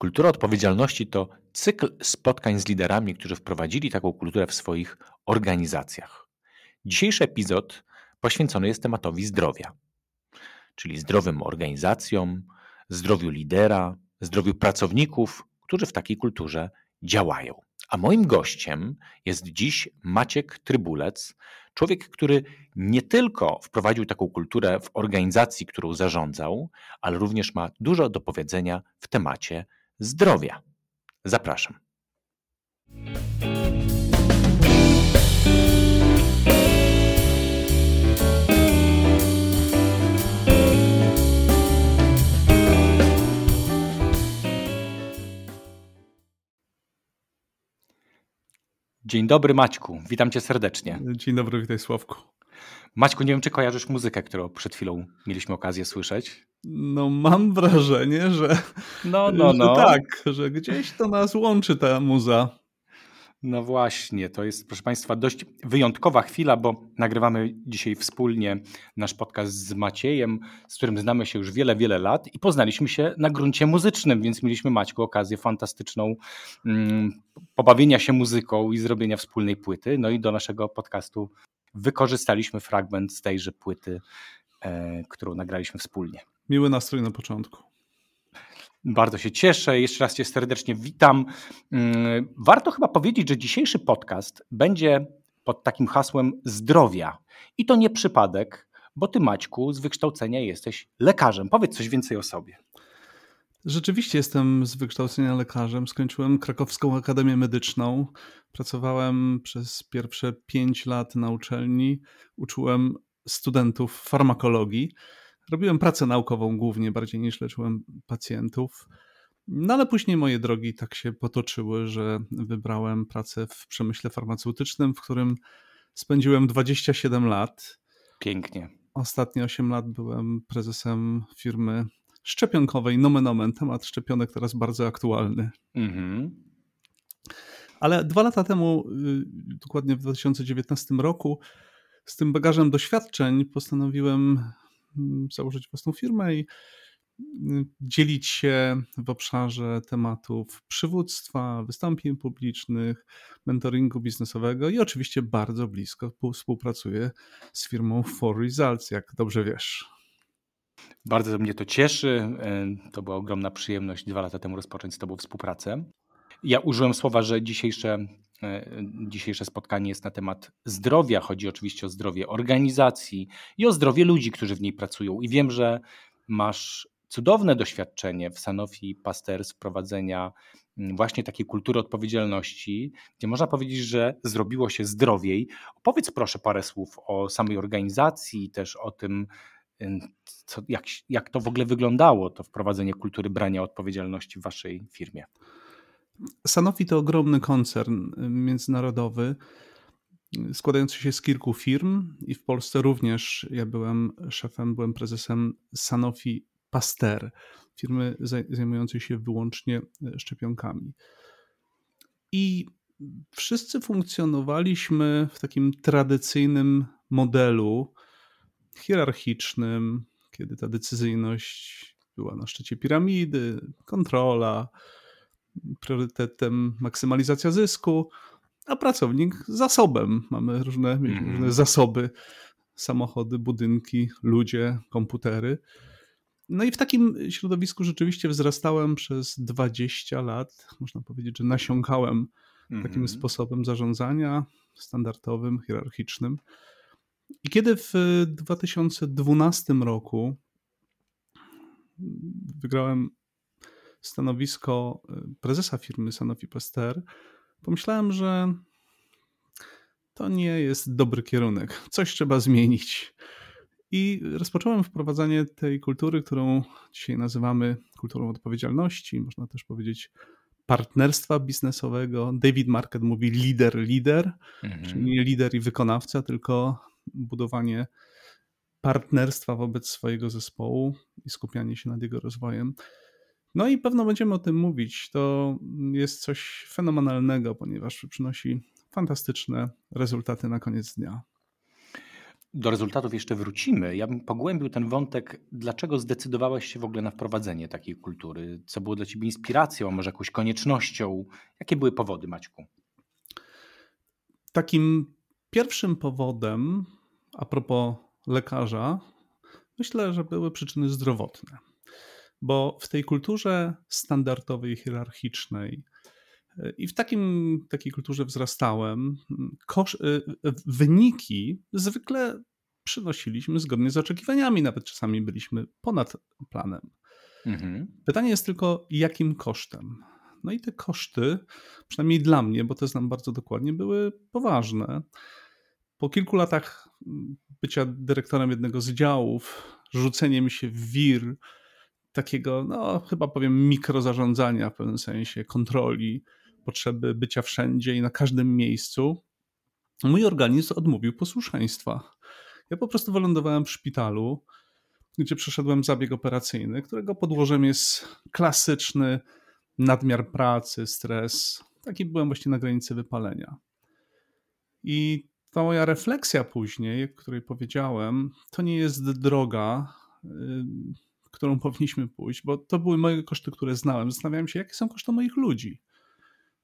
Kultura odpowiedzialności to cykl spotkań z liderami, którzy wprowadzili taką kulturę w swoich organizacjach. Dzisiejszy epizod poświęcony jest tematowi zdrowia, czyli zdrowym organizacjom, zdrowiu lidera, zdrowiu pracowników, którzy w takiej kulturze działają. A moim gościem jest dziś Maciek Trybulec, człowiek, który nie tylko wprowadził taką kulturę w organizacji, którą zarządzał, ale również ma dużo do powiedzenia w temacie zdrowia. Zapraszam. Dzień dobry Maćku, witam cię serdecznie. Dzień dobry, witaj Sławku. Maćku, nie wiem czy kojarzysz muzykę, którą przed chwilą mieliśmy okazję słyszeć. No mam wrażenie, że, no, no, no. Że tak, że gdzieś to nas łączy ta muza. No właśnie, to jest, proszę Państwa, dość wyjątkowa chwila, bo nagrywamy dzisiaj wspólnie nasz podcast z Maciejem, z którym znamy się już wiele, wiele lat i poznaliśmy się na gruncie muzycznym, więc mieliśmy Maćku okazję fantastyczną mm, pobawienia się muzyką i zrobienia wspólnej płyty. No i do naszego podcastu wykorzystaliśmy fragment z tejże płyty, e, którą nagraliśmy wspólnie. Miły nastrój na początku. Bardzo się cieszę. Jeszcze raz Cię serdecznie witam. Mm, warto chyba powiedzieć, że dzisiejszy podcast będzie pod takim hasłem zdrowia. I to nie przypadek, bo Ty, Maćku, z wykształcenia jesteś lekarzem. Powiedz coś więcej o sobie. Rzeczywiście jestem z wykształcenia lekarzem. Skończyłem Krakowską Akademię Medyczną. Pracowałem przez pierwsze pięć lat na uczelni. Uczyłem studentów farmakologii. Robiłem pracę naukową głównie, bardziej niż leczyłem pacjentów. No ale później moje drogi tak się potoczyły, że wybrałem pracę w przemyśle farmaceutycznym, w którym spędziłem 27 lat. Pięknie. Ostatnie 8 lat byłem prezesem firmy szczepionkowej, nomen omen, temat szczepionek teraz bardzo aktualny. Mhm. Ale dwa lata temu, y, dokładnie w 2019 roku, z tym bagażem doświadczeń postanowiłem Mm, założyć własną firmę i mm, dzielić się w obszarze tematów przywództwa, wystąpień publicznych, mentoringu biznesowego i oczywiście bardzo blisko współpracuję z firmą For Results, jak dobrze wiesz. Bardzo mnie to cieszy. E, to była ogromna przyjemność dwa lata temu rozpocząć z Tobą współpracę. Ja użyłem słowa, że dzisiejsze E, dzisiejsze spotkanie jest na temat zdrowia. Chodzi oczywiście o zdrowie organizacji i o zdrowie ludzi, którzy w niej pracują. I wiem, że masz cudowne doświadczenie w Sanofi Pasteur z wprowadzenia mm, właśnie takiej kultury odpowiedzialności, gdzie można powiedzieć, że zrobiło się zdrowiej. Opowiedz proszę parę słów o samej organizacji, też o tym, co, jak, jak to w ogóle wyglądało, to wprowadzenie kultury brania odpowiedzialności w waszej firmie. Sanofi to ogromny koncern y, międzynarodowy y, składający się z kilku firm i w Polsce również ja byłem szefem, byłem prezesem Sanofi Pasteur, firmy zajmującej się wyłącznie y, szczepionkami. I wszyscy funkcjonowaliśmy w takim tradycyjnym modelu hierarchicznym, kiedy ta decyzyjność była na szczycie piramidy, kontrola, priorytetem maksymalizacja zysku, a pracownik zasobem. Mamy różne, mm. różne zasoby, samochody, budynki, ludzie, komputery. No i w takim środowisku rzeczywiście wzrastałem przez 20 lat. Można powiedzieć, że nasiąkałem mm. takim sposobem zarządzania standardowym, hierarchicznym. I kiedy w 2012 roku wygrałem stanowisko y, prezesa firmy Sanofi Pasteur, pomyślałem, że to nie jest dobry kierunek. Coś trzeba zmienić. I rozpocząłem wprowadzanie tej kultury, którą dzisiaj nazywamy kulturą odpowiedzialności, można też powiedzieć partnerstwa biznesowego. David Market mówi lider, lider, mhm. czyli nie lider i wykonawca, tylko budowanie partnerstwa wobec swojego zespołu i skupianie się nad jego rozwojem. No i pewno będziemy o tym mówić. To jest coś fenomenalnego, ponieważ przynosi fantastyczne rezultaty na koniec dnia. do rezultatów jeszcze wrócimy. Ja bym pogłębił ten wątek, dlaczego zdecydowałeś się w ogóle na wprowadzenie takiej kultury? Co było dla ciebie inspiracją, a może jakąś koniecznością? Jakie były powody, Maćku? Takim pierwszym powodem, a propos lekarza, myślę, że były przyczyny zdrowotne. Bo w tej kulturze standardowej, hierarchicznej, i w takim, takiej kulturze wzrastałem. Kosz, y, wyniki zwykle przynosiliśmy zgodnie z oczekiwaniami, nawet czasami byliśmy ponad planem. Mhm. Pytanie jest tylko, jakim kosztem? No i te koszty, przynajmniej dla mnie, bo to znam bardzo dokładnie, były poważne. Po kilku latach bycia dyrektorem jednego z działów, rzuceniem się w wir takiego, no chyba powiem, mikrozarządzania w pewnym sensie, kontroli, potrzeby bycia wszędzie i na każdym miejscu, mój organizm odmówił posłuszeństwa. Ja po prostu wylądowałem w szpitalu, gdzie przeszedłem zabieg operacyjny, którego podłożem jest klasyczny nadmiar pracy, stres. Taki byłem właśnie na granicy wypalenia. I ta moja refleksja później, o której powiedziałem, to nie jest droga, którą powinniśmy pójść, bo to były moje koszty, które znałem. Zastanawiałem się, jakie są koszty moich ludzi.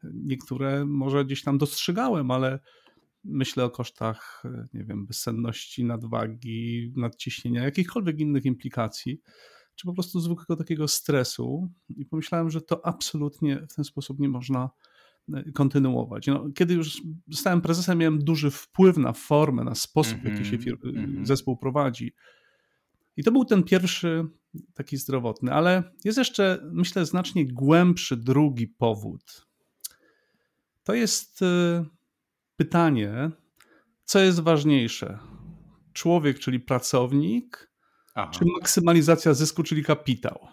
Niektóre może gdzieś tam dostrzegałem, ale myślę o kosztach, nie wiem, bezsenności, nadwagi, nadciśnienia, jakichkolwiek innych implikacji, czy po prostu zwykłego takiego stresu. I pomyślałem, że to absolutnie w ten sposób nie można kontynuować. No, kiedy już zostałem prezesem, miałem duży wpływ na formę, na sposób, w jaki się mm -hmm. zespół prowadzi. I to był ten pierwszy taki zdrowotny, ale jest jeszcze, myślę, znacznie głębszy drugi powód, to jest y, pytanie, co jest ważniejsze? Człowiek, czyli pracownik, Aha. czy maksymalizacja zysku, czyli kapitał?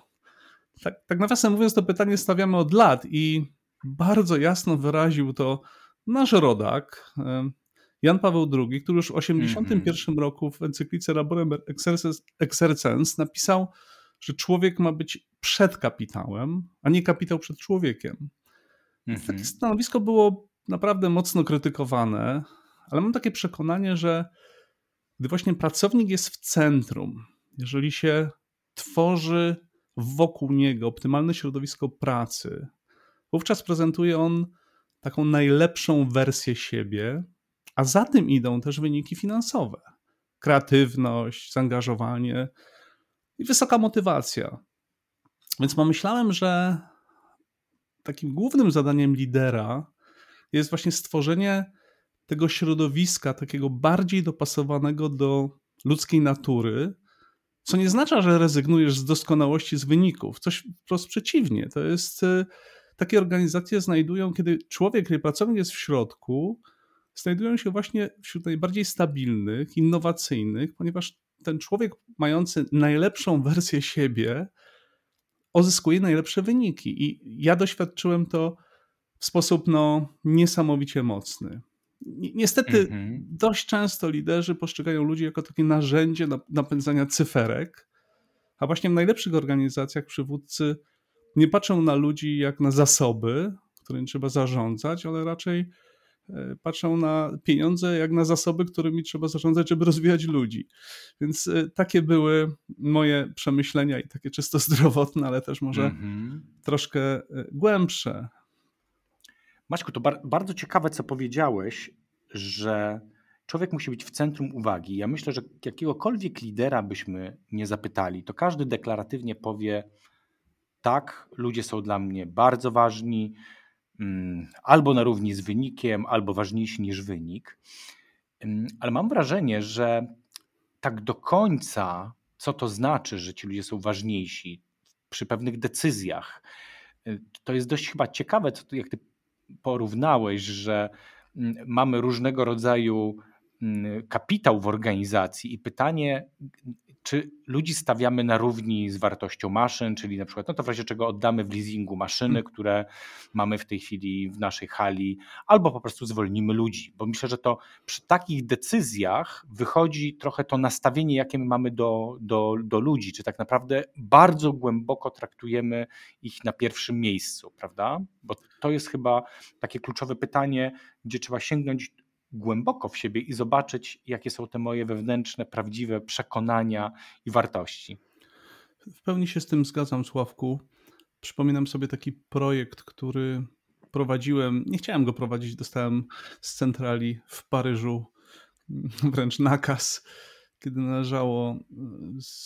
Tak, tak nawiasem mówiąc, to pytanie stawiamy od lat i bardzo jasno wyraził to nasz rodak, Jan Paweł II, który już w 1981 mm -hmm. roku w encyklice Laborem Exercens napisał, że człowiek ma być przed kapitałem, a nie kapitał przed człowiekiem. Mhm. Takie stanowisko było naprawdę mocno krytykowane, ale mam takie przekonanie, że gdy właśnie pracownik jest w centrum, jeżeli się tworzy wokół niego optymalne środowisko pracy, wówczas prezentuje on taką najlepszą wersję siebie, a za tym idą też wyniki finansowe. Kreatywność, zaangażowanie i wysoka motywacja. Więc pomyślałem, że takim głównym zadaniem lidera jest właśnie stworzenie tego środowiska, takiego bardziej dopasowanego do ludzkiej natury, co nie znaczy, że rezygnujesz z doskonałości z wyników. Coś wprost przeciwnie. To jest e, takie organizacje znajdują, kiedy człowiek, kiedy pracownik jest w środku, znajdują się właśnie wśród najbardziej stabilnych, innowacyjnych, ponieważ ten człowiek mający najlepszą wersję siebie uzyskuje najlepsze wyniki. I ja doświadczyłem to w sposób no, niesamowicie mocny. Niestety mm -hmm. dość często liderzy postrzegają ludzi jako takie narzędzie napędzania cyferek, a właśnie w najlepszych organizacjach przywódcy nie patrzą na ludzi jak na zasoby, którymi trzeba zarządzać, ale raczej E, patrzą na pieniądze jak na zasoby, którymi trzeba zarządzać, żeby rozwijać ludzi. Więc e, takie były moje przemyślenia i takie czysto zdrowotne, ale też może mm -hmm. troszkę e, głębsze. Maćku, to bar bardzo ciekawe, co powiedziałeś, że człowiek musi być w centrum uwagi. Ja myślę, że jakiegokolwiek lidera byśmy nie zapytali, to każdy deklaratywnie powie: Tak, ludzie są dla mnie bardzo ważni, Mm, albo na równi z wynikiem, albo ważniejsi niż wynik. Mm, ale mam wrażenie, że tak do końca, co to znaczy, że ci ludzie są ważniejsi przy pewnych decyzjach, y, to jest dość chyba ciekawe, co tu, jak ty porównałeś, że mm, mamy różnego rodzaju kapitał w organizacji i pytanie, czy ludzi stawiamy na równi z wartością maszyn, czyli na przykład, no to w razie czego oddamy w leasingu maszyny, hmm. które mamy w tej chwili w naszej hali, albo po prostu zwolnimy ludzi, bo myślę, że to przy takich decyzjach wychodzi trochę to nastawienie, jakie my mamy do, do, do ludzi, czy tak naprawdę bardzo głęboko traktujemy ich na pierwszym miejscu, prawda? Bo to jest chyba takie kluczowe pytanie, gdzie trzeba sięgnąć głęboko w siebie i zobaczyć, jakie są te moje wewnętrzne, prawdziwe przekonania i wartości. W pełni się z tym zgadzam, Sławku. Przypominam sobie taki projekt, który prowadziłem. Nie chciałem go prowadzić, dostałem z centrali w Paryżu wręcz nakaz, kiedy należało e,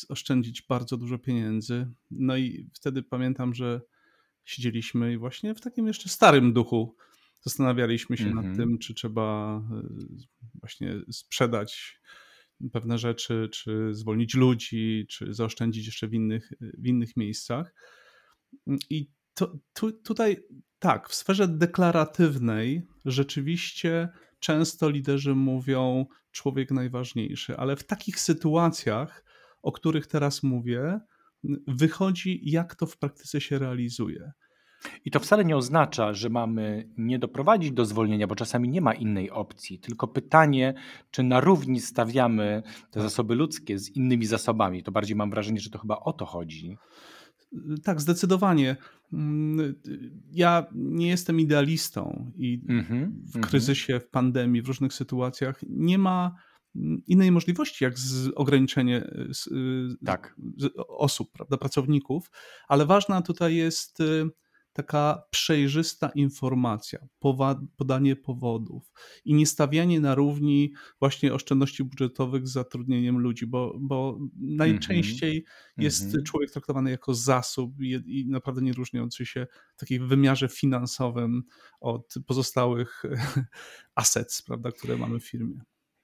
oszczędzić bardzo dużo pieniędzy. No i wtedy pamiętam, że siedzieliśmy i właśnie w takim jeszcze starym duchu zastanawialiśmy się mm -hmm. nad mhm. tym, czy trzeba e, właśnie sprzedać pewne rzeczy, czy zwolnić ludzi, czy zaoszczędzić jeszcze w innych, w innych miejscach. I to, tu, tutaj tak, w sferze deklaratywnej rzeczywiście często liderzy mówią człowiek najważniejszy, ale w takich sytuacjach, o których teraz mówię, wychodzi, jak to w praktyce się realizuje. I to wcale nie oznacza, że mamy nie doprowadzić do zwolnienia, bo czasami nie ma innej opcji. Tylko pytanie, czy na równi stawiamy te zasoby ludzkie z innymi zasobami. To bardziej mam wrażenie, że to chyba o to chodzi. Tak, zdecydowanie. Mm, ja nie jestem idealistą i mm-hmm, w kryzysie, w pandemii, w różnych sytuacjach nie ma innej możliwości jak z ograniczenie y, tak. osób, prawda, pracowników, ale ważna tutaj jest y, taka przejrzysta informacja, podanie powodów i nie stawianie na równi właśnie oszczędności budżetowych z zatrudnieniem ludzi, bo, bo najczęściej mm -hmm. jest mm -hmm. człowiek traktowany jako zasób i, i, naprawdę nie różniący się w takim wymiarze finansowym od pozostałych assets, prawda, które mamy w firmie.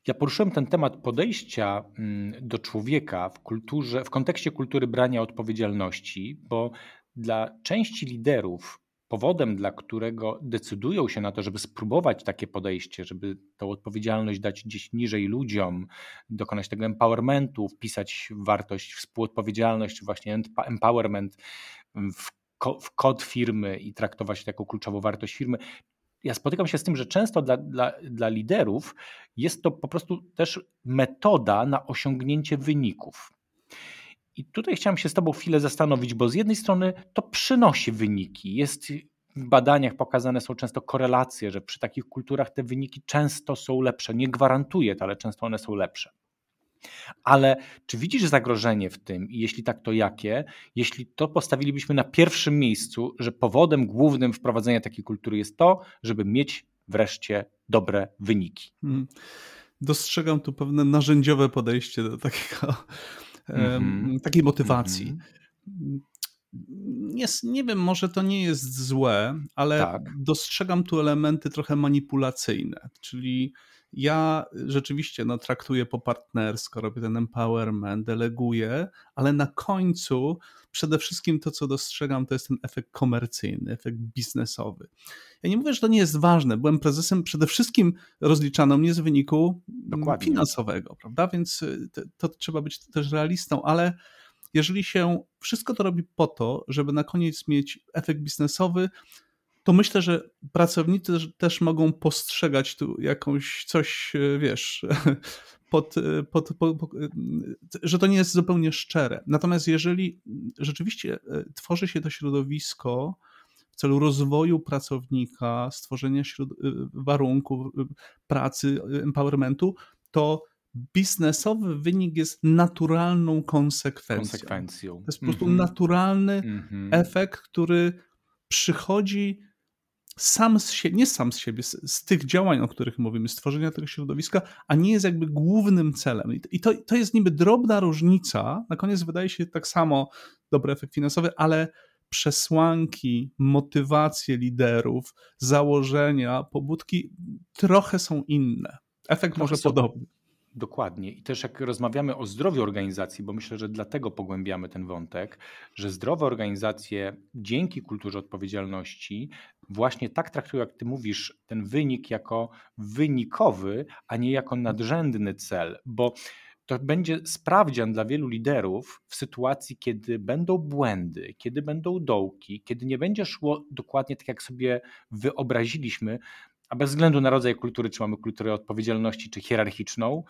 Ja poruszyłem ten temat podejścia mm, do człowieka w kulturze, w kontekście kultury brania odpowiedzialności, bo dla części liderów powodem, dla którego decydują się na to, żeby spróbować takie podejście, żeby tą odpowiedzialność dać gdzieś niżej ludziom, dokonać tego empowermentu, wpisać wartość, współodpowiedzialność, właśnie empowerment w, w kod firmy i traktować to jako kluczową wartość firmy. Ja spotykam się z tym, że często dla, dla, dla liderów jest to po prostu też metoda na osiągnięcie wyników. I tutaj chciałem się z Tobą chwilę zastanowić, bo z jednej strony to przynosi wyniki. Jest w badaniach pokazane są często korelacje, że przy takich kulturach te wyniki często są lepsze. Nie gwarantuję to, ale często one są lepsze. Ale czy widzisz zagrożenie w tym i jeśli tak, to jakie? Jeśli to postawilibyśmy na pierwszym miejscu, że powodem głównym wprowadzenia takiej kultury jest to, żeby mieć wreszcie dobre wyniki. Hmm. Dostrzegam tu pewne narzędziowe podejście do takiego mm-hmm. takiej motywacji. Mm-hmm. Nie, nie wiem, może to nie jest złe, ale tak. dostrzegam tu elementy trochę manipulacyjne, czyli ja rzeczywiście no, traktuję po partnersko, robię ten empowerment, deleguję, ale na końcu przede wszystkim to, co dostrzegam, to jest ten efekt komercyjny, efekt biznesowy. Ja nie mówię, że to nie jest ważne. Byłem prezesem, przede wszystkim rozliczano mnie z wyniku Dokładnie. finansowego, prawda? Więc y, to, to trzeba być też realistą, ale jeżeli się wszystko to robi po to, żeby na koniec mieć efekt biznesowy, to myślę, że pracownicy też mogą postrzegać tu jakąś coś, e, wiesz, pod, e, pod, pod, pod, e, że to nie jest zupełnie szczere. Natomiast jeżeli rzeczywiście tworzy się to środowisko w celu rozwoju pracownika, stworzenia warunków pracy, empowermentu, to biznesowy wynik jest naturalną konsekwencją. konsekwencją. To jest po prostu mm -hmm. naturalny mm -hmm. efekt, który przychodzi sam z siebie, nie sam z siebie, z, z, tych działań, o których mówimy, stworzenia tego środowiska, a nie jest jakby głównym celem. I to, to jest niby drobna różnica, na koniec wydaje się tak samo dobry efekt finansowy, ale przesłanki, motywacje liderów, założenia, pobudki trochę są inne. Efekt może są, podobny. Dokładnie. I też jak rozmawiamy o zdrowiu organizacji, bo myślę, że dlatego pogłębiamy ten wątek, że zdrowe organizacje dzięki kulturze odpowiedzialności właśnie tak traktują, jak ty mówisz, ten wynik jako wynikowy, a nie jako nadrzędny cel, bo to będzie sprawdzian dla wielu liderów w sytuacji, kiedy będą błędy, kiedy będą dołki, kiedy nie będzie szło dokładnie tak, jak sobie wyobraziliśmy, a bez względu na rodzaj kultury, czy mamy kulturę odpowiedzialności, czy hierarchiczną,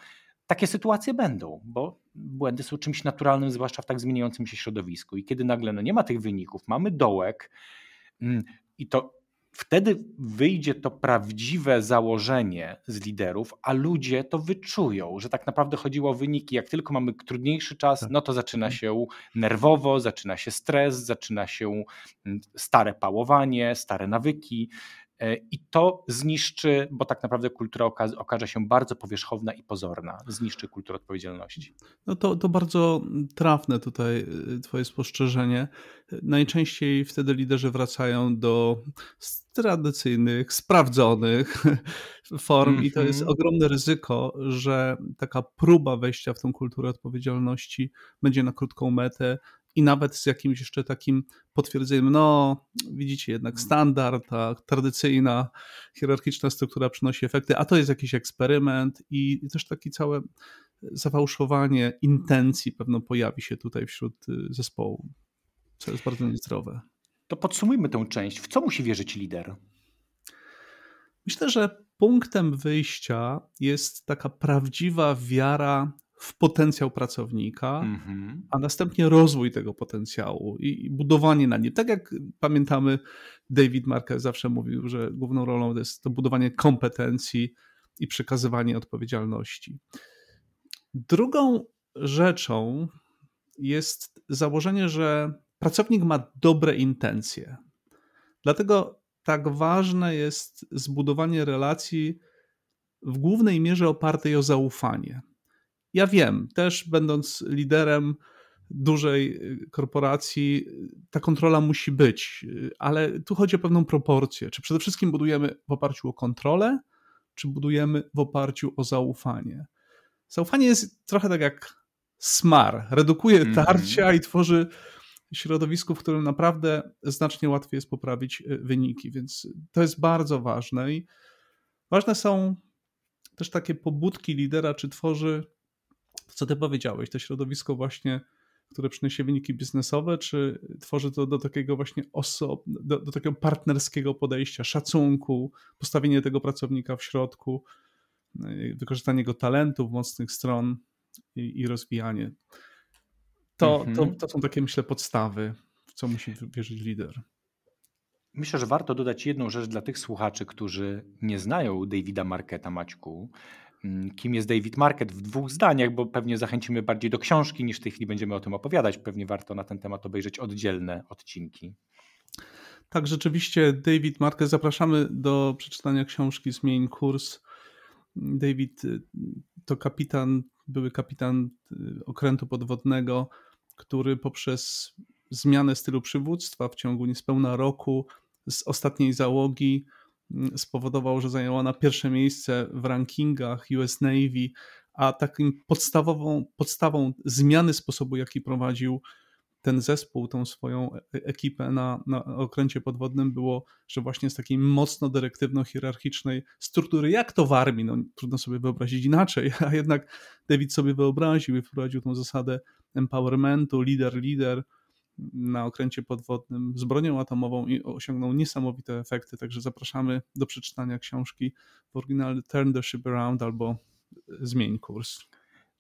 takie sytuacje będą, bo błędy są czymś naturalnym, zwłaszcza w tak zmieniającym się środowisku. I kiedy nagle no, nie ma tych wyników, mamy dołek mm, i to wtedy wyjdzie to prawdziwe założenie z liderów, a ludzie to wyczują, że tak naprawdę chodziło o wyniki. Jak tylko mamy trudniejszy czas, tak. no to zaczyna tak. się nerwowo, zaczyna się stres, zaczyna się mm, stare pałowanie, stare nawyki. E, I to zniszczy, bo tak naprawdę kultura okaże się bardzo powierzchowna i pozorna, zniszczy kulturę odpowiedzialności. No to, to bardzo trafne tutaj y, Twoje spostrzeżenie. Najczęściej wtedy liderzy wracają do tradycyjnych, sprawdzonych form, mm -hmm. i to jest mhm. ogromne ryzyko, że taka próba wejścia w tą kulturę odpowiedzialności będzie na krótką metę i nawet z jakimś jeszcze takim potwierdzeniem, no widzicie, jednak mm. standard, ta tradycyjna, hierarchiczna struktura przynosi efekty, a to jest jakiś eksperyment i też takie całe zawałszowanie intencji pewno pojawi się tutaj wśród y, zespołu, co jest bardzo niezdrowe. To podsumujmy tę część. W co musi wierzyć lider? Myślę, że punktem wyjścia jest taka prawdziwa wiara w potencjał pracownika, mm-hmm. a następnie rozwój tego potencjału i, budowanie na nim. Tak jak pamiętamy, David Marquez zawsze mówił, że główną rolą jest to budowanie kompetencji i przekazywanie odpowiedzialności. Drugą rzeczą jest założenie, że pracownik ma dobre intencje. Dlatego tak ważne jest zbudowanie relacji w głównej mierze opartej o zaufanie. Ja wiem, też będąc liderem dużej y, korporacji, ta kontrola musi być, y, ale tu chodzi o pewną proporcję. Czy przede wszystkim budujemy w oparciu o kontrolę, czy budujemy w oparciu o zaufanie? Zaufanie jest trochę tak jak smar, redukuje mhm. tarcia mm -hmm. i tworzy środowisko, w którym naprawdę znacznie łatwiej jest poprawić y, wyniki, więc to jest bardzo ważne i ważne są też takie pobudki lidera, czy tworzy co ty powiedziałeś, to środowisko właśnie, które przyniesie wyniki biznesowe, czy tworzy to do takiego właśnie oso- do, do takiego partnerskiego podejścia, szacunku, postawienie tego pracownika w środku, y, wykorzystanie jego talentów, mocnych stron i, i rozwijanie. To, mhm. to, to są takie, myślę, podstawy, w co musi wierzyć lider. Myślę, że warto dodać jedną rzecz dla tych słuchaczy, którzy nie znają Davida Marketa Maćku, kim jest David Market w dwóch zdaniach, bo pewnie zachęcimy bardziej do książki niż w tej chwili będziemy o tym opowiadać. Pewnie warto na ten temat obejrzeć oddzielne odcinki. Tak, rzeczywiście David Market, zapraszamy do przeczytania książki Zmień kurs. David y, to kapitan, były kapitan y, okrętu podwodnego, który poprzez zmianę stylu przywództwa w ciągu niespełna roku z ostatniej załogi Mm, spowodował, że zajęła na pierwsze miejsce w rankingach US Navy, a takim podstawową podstawą zmiany sposobu, jaki prowadził ten zespół, tą swoją e, ekipę na, na okręcie podwodnym było, że właśnie z takiej mocno dyrektywno-hierarchicznej struktury, jak to w armii, no trudno sobie wyobrazić inaczej, a jednak David sobie wyobraził i wprowadził tą zasadę empowermentu, lider, lider, na okręcie podwodnym z bronią atomową i osiągnął niesamowite efekty. Także zapraszamy do przeczytania książki w oryginale Turn the Ship Around albo Zmień kurs.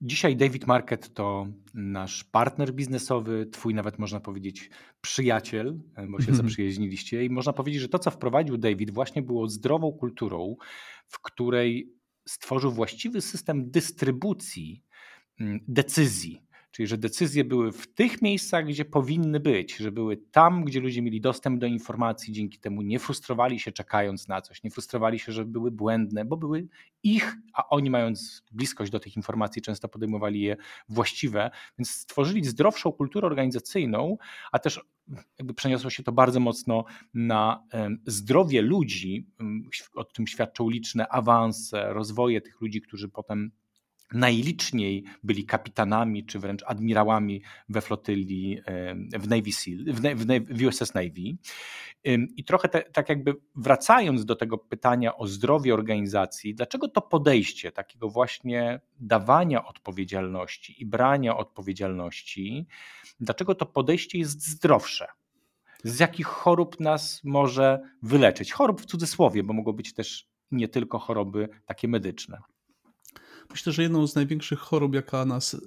Dzisiaj David Market to nasz partner biznesowy, twój nawet można powiedzieć przyjaciel, bo się zaprzyjaźniliście i można powiedzieć, że to co wprowadził David właśnie było zdrową kulturą, w której stworzył właściwy system dystrybucji mm, decyzji Czyli, że decyzje były w tych miejscach, gdzie powinny być, że były tam, gdzie ludzie mieli dostęp do informacji, dzięki temu nie frustrowali się czekając na coś, nie frustrowali się, że były błędne, bo były ich, a oni mając bliskość do tych informacji często podejmowali je właściwe, więc stworzyli zdrowszą kulturę organizacyjną, a też jakby przeniosło się to bardzo mocno na zdrowie ludzi, o tym świadczą liczne awanse, rozwoje tych ludzi, którzy potem najliczniej byli kapitanami czy wręcz admirałami we flotyli w Navy Seal, w, w USS Navy. I trochę te, tak jakby wracając do tego pytania o zdrowie organizacji, dlaczego to podejście takiego właśnie dawania odpowiedzialności i brania odpowiedzialności, dlaczego to podejście jest zdrowsze? Z jakich chorób nas może wyleczyć? Chorób w cudzysłowie, bo mogą być też nie tylko choroby takie medyczne. Myślę, że jedną z największych chorób, jaka nas, y,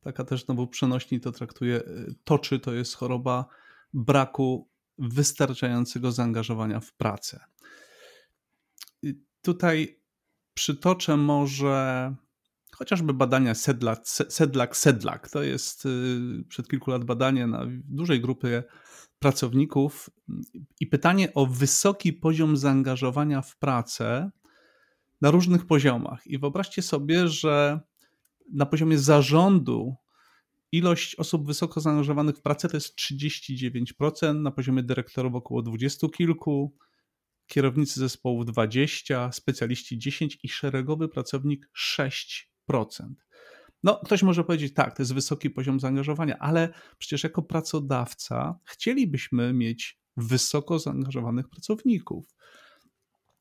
taka też znowu przenośni to traktuje, y, toczy, to jest choroba braku wystarczającego zaangażowania w pracę. Tutaj przytoczę może chociażby badania Sedlak, Sedlak, Sedlak. To jest y, przed kilku lat badanie na dużej grupie pracowników i pytanie o wysoki poziom zaangażowania w pracę na różnych poziomach. I wyobraźcie sobie, że na poziomie zarządu ilość osób wysoko zaangażowanych w pracę to jest 39%, na poziomie dyrektorów około 20 kilku, kierownicy zespołów 20, specjaliści 10 i szeregowy pracownik 6%. No, ktoś może powiedzieć, tak, to jest wysoki poziom zaangażowania, ale przecież jako pracodawca chcielibyśmy mieć wysoko zaangażowanych pracowników.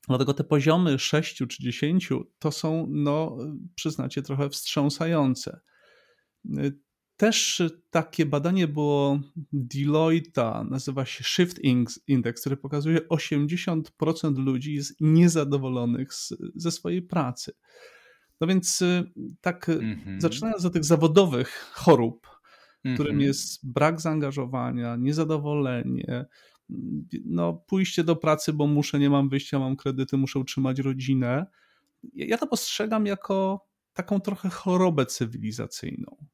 Dlatego te poziomy 6 czy 10 to są, no, przyznacie, trochę wstrząsające. Też takie badanie było Deloitte'a, nazywa się Shift Index, który pokazuje 80% ludzi jest niezadowolonych z, ze swojej pracy. No więc y, tak mm-hmm. zaczynając od tych zawodowych chorób, mm-hmm. którym mhm. jest brak zaangażowania, niezadowolenie, no pójście do pracy, bo muszę, nie mam wyjścia, mam kredyty, muszę utrzymać rodzinę. Ja to postrzegam jako taką trochę chorobę cywilizacyjną.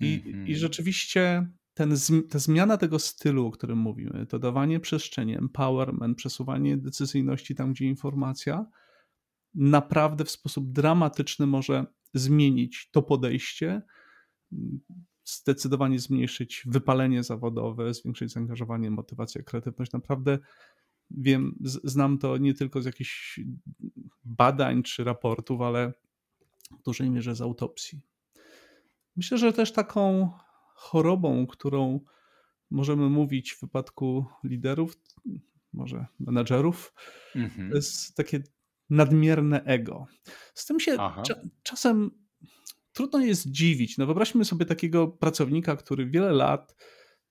I, mm-hmm. i rzeczywiście ten, ta zmiana tego stylu, o którym mówimy, to dawanie przestrzeni, empowerment, przesuwanie decyzyjności tam, gdzie informacja, naprawdę w sposób dramatyczny może zmienić to podejście, zdecydowanie zmniejszyć wypalenie zawodowe, zwiększyć zaangażowanie, motywację, kreatywność. Naprawdę wiem, znam to nie tylko z jakichś badań czy raportów, ale w dużej mierze z autopsji. Myślę, że też taką chorobą, którą możemy mówić w wypadku liderów, może menedżerów, mhm. jest takie nadmierne ego. Z tym się cza czasem trudno jest dziwić. No wyobraźmy sobie takiego pracownika, który wiele lat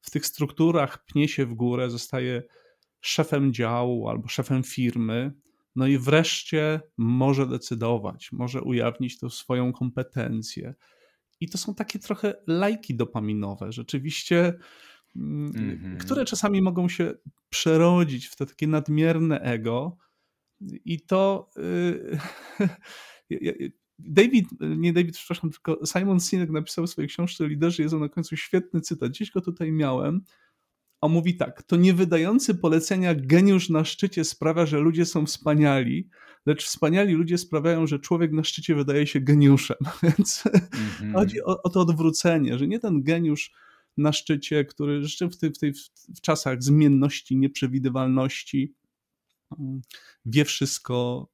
w tych strukturach pnie się w górę, zostaje szefem działu albo szefem firmy, no i wreszcie może decydować, może ujawnić tą swoją kompetencję. I to są takie trochę lajki dopaminowe, rzeczywiście, mm -hmm. które czasami mogą się przerodzić w to takie nadmierne ego, i to y, David, nie David, przepraszam, tylko Simon Sinek napisał w swojej książce Liderzy, jest on na końcu świetny cytat, gdzieś go tutaj miałem. On mówi tak, to niewydający polecenia geniusz na szczycie sprawia, że ludzie są wspaniali, lecz wspaniali ludzie sprawiają, że człowiek na szczycie wydaje się geniuszem. Więc mm-hmm. chodzi o, o, to odwrócenie, że nie ten geniusz na szczycie, który rzeczywiście w, tej, w, tej, w czasach zmienności, nieprzewidywalności, wie wszystko,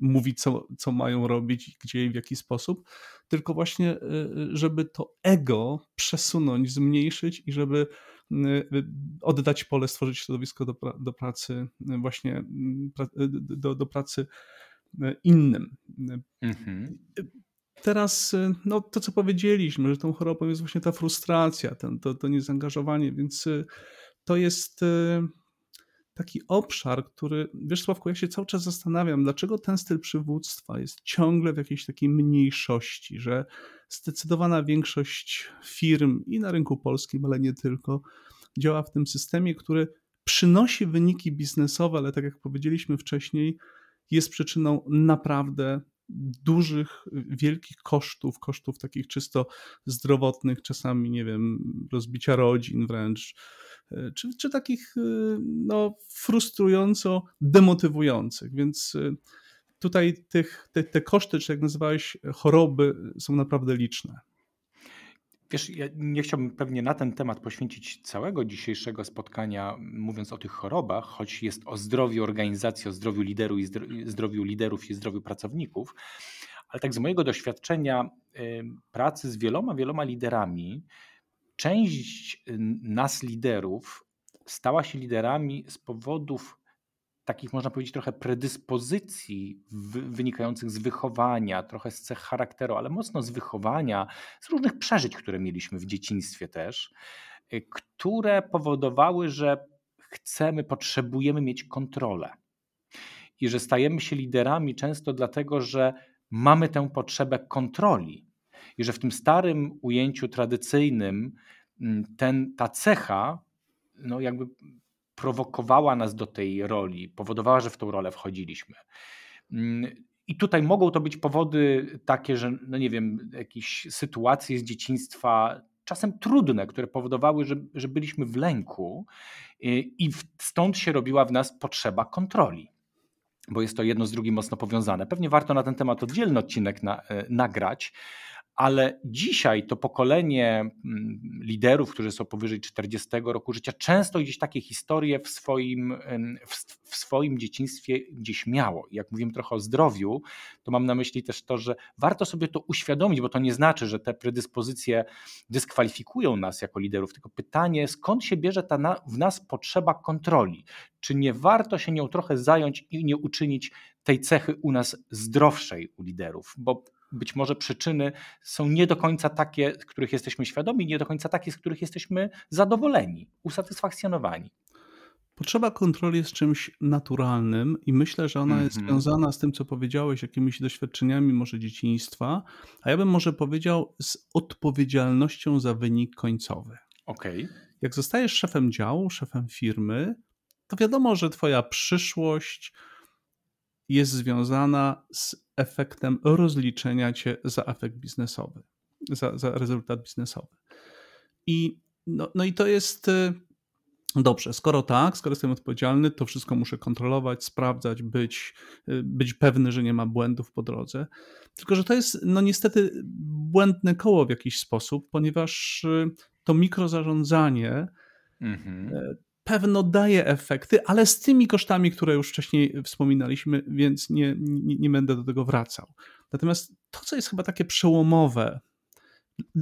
mówi, co, co mają robić, gdzie i w jaki sposób, tylko właśnie, y, y, żeby to ego przesunąć, zmniejszyć i żeby y, oddać pole, stworzyć środowisko do, do pracy, właśnie do, do pracy innym. Mhm. Teraz no, to, co powiedzieliśmy, że tą chorobą jest właśnie ta frustracja, ten, to, to niezaangażowanie, więc to jest taki obszar, który, wiesz Sławku, ja się cały czas zastanawiam, dlaczego ten styl przywództwa jest ciągle w jakiejś takiej mniejszości, że zdecydowana większość firm i na rynku polskim, ale nie tylko, działa w tym systemie, który przynosi wyniki biznesowe, ale tak jak powiedzieliśmy wcześniej, jest przyczyną naprawdę dużych, wielkich kosztów, kosztów takich czysto zdrowotnych, czasami, nie wiem, rozbicia rodzin wręcz, E, czy, czy takich e, no, frustrująco demotywujących. Więc e, tutaj tych, te, te koszty, czy jak nazywałeś, choroby są naprawdę liczne. Wiesz, ja nie chciałbym pewnie na ten temat poświęcić całego dzisiejszego spotkania, mówiąc o tych chorobach, choć jest o zdrowiu organizacji, o zdrowiu lideru i zdrowiu liderów i zdrowiu pracowników, ale tak z mojego doświadczenia pracy z wieloma, wieloma liderami, część y, nas liderów stała się liderami z powodów takich, można powiedzieć, trochę predyspozycji wynikających z wychowania, trochę z cech charakteru, ale mocno z wychowania, z różnych przeżyć, które mieliśmy w dzieciństwie też, y, które powodowały, że chcemy, potrzebujemy mieć kontrolę. I że stajemy się liderami często dlatego, że mamy tę potrzebę kontroli i że w tym starym ujęciu tradycyjnym mm, ten, ta cecha no jakby prowokowała nas do tej roli, powodowała, że w tą rolę wchodziliśmy. Mm, I tutaj mogą to być powody takie, że, no nie wiem, jakieś sytuacje z dzieciństwa, czasem trudne, które powodowały, że, że byliśmy w lęku, i stąd się robiła w nas potrzeba kontroli bo jest to jedno z drugim mocno powiązane. Pewnie warto na ten temat oddzielny odcinek na, e, nagrać, ale dzisiaj to pokolenie mm, liderów, którzy są powyżej 40 roku życia, często gdzieś takie historie w swoim, w swoim dzieciństwie gdzieś miało. Jak mówimy trochę o zdrowiu, to mam na myśli też to, że warto sobie to uświadomić, bo to nie znaczy, że te predyspozycje dyskwalifikują nas jako liderów, tylko pytanie, skąd się bierze ta na, w nas potrzeba kontroli? Czy nie warto się nią trochę zająć i nie uczynić tej cechy u nas zdrowszej u liderów? Bo być może przyczyny są nie do końca takie, z których jesteśmy świadomi, nie do końca takie, z których jesteśmy zadowoleni, usatysfakcjonowani. Potrzeba kontroli jest czymś naturalnym i myślę, że ona mm -hmm. jest mhm. związana z tym, co powiedziałeś, jakimiś doświadczeniami może dzieciństwa, a ja bym może powiedział z odpowiedzialnością za wynik końcowy. Okay. Jak zostajesz szefem działu, szefem firmy, to wiadomo, że twoja przyszłość jest związana z efektem rozliczenia cię za efekt biznesowy, za, za rezultat biznesowy. I, no, no i to jest y, dobrze. Skoro tak, skoro jestem odpowiedzialny, to wszystko muszę kontrolować, sprawdzać, być, y, być pewny, że nie ma błędów po drodze. Tylko, że to jest no niestety błędne koło w jakiś sposób, ponieważ y, to mikrozarządzanie mhm pewno daje efekty, ale z tymi kosztami, które już wcześniej wspominaliśmy, więc nie, nie, nie będę do tego wracał. Natomiast to, co jest chyba takie przełomowe,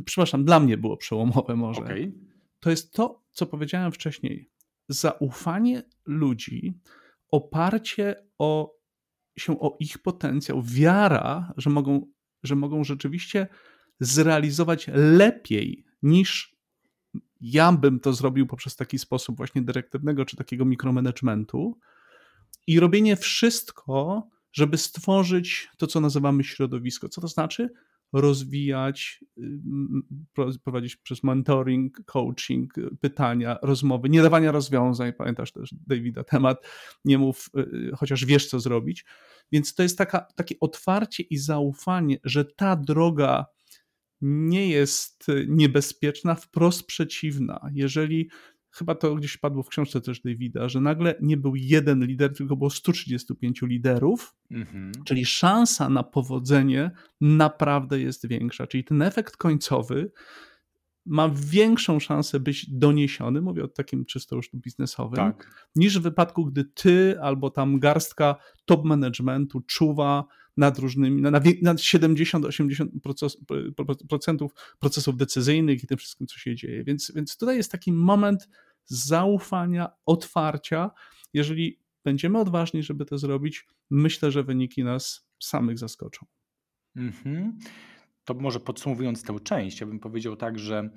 przepraszam, dla mnie było przełomowe może, okay. to jest to, co powiedziałem wcześniej. Zaufanie ludzi, oparcie o, się o ich potencjał, wiara, że mogą, że mogą rzeczywiście zrealizować lepiej niż ja bym to zrobił poprzez taki sposób właśnie dyrektywnego czy takiego mikromanagementu i robienie wszystko, żeby stworzyć to, co nazywamy środowisko. Co to znaczy? Rozwijać, prowadzić przez mentoring, coaching, pytania, rozmowy, nie dawania rozwiązań. Pamiętasz też Davida temat, nie mów, y, chociaż wiesz, co zrobić. Więc to jest taka, takie otwarcie i zaufanie, że ta droga nie jest y, niebezpieczna, wprost przeciwna. Jeżeli chyba to gdzieś padło w książce też Davida, że nagle nie był jeden lider, tylko było 135 liderów, mhm. czyli szansa na powodzenie naprawdę jest większa. Czyli ten efekt końcowy ma większą szansę być doniesiony, mówię o takim czysto już biznesowym, tak. niż w wypadku, gdy ty albo tam garstka top managementu czuwa nad różnymi, nad 70-80% procesów decyzyjnych i tym wszystkim, co się dzieje. Więc, więc tutaj jest taki moment zaufania, otwarcia. Jeżeli będziemy odważni, żeby to zrobić, myślę, że wyniki nas samych zaskoczą. Mhm. To może podsumowując tę część, ja bym powiedział tak, że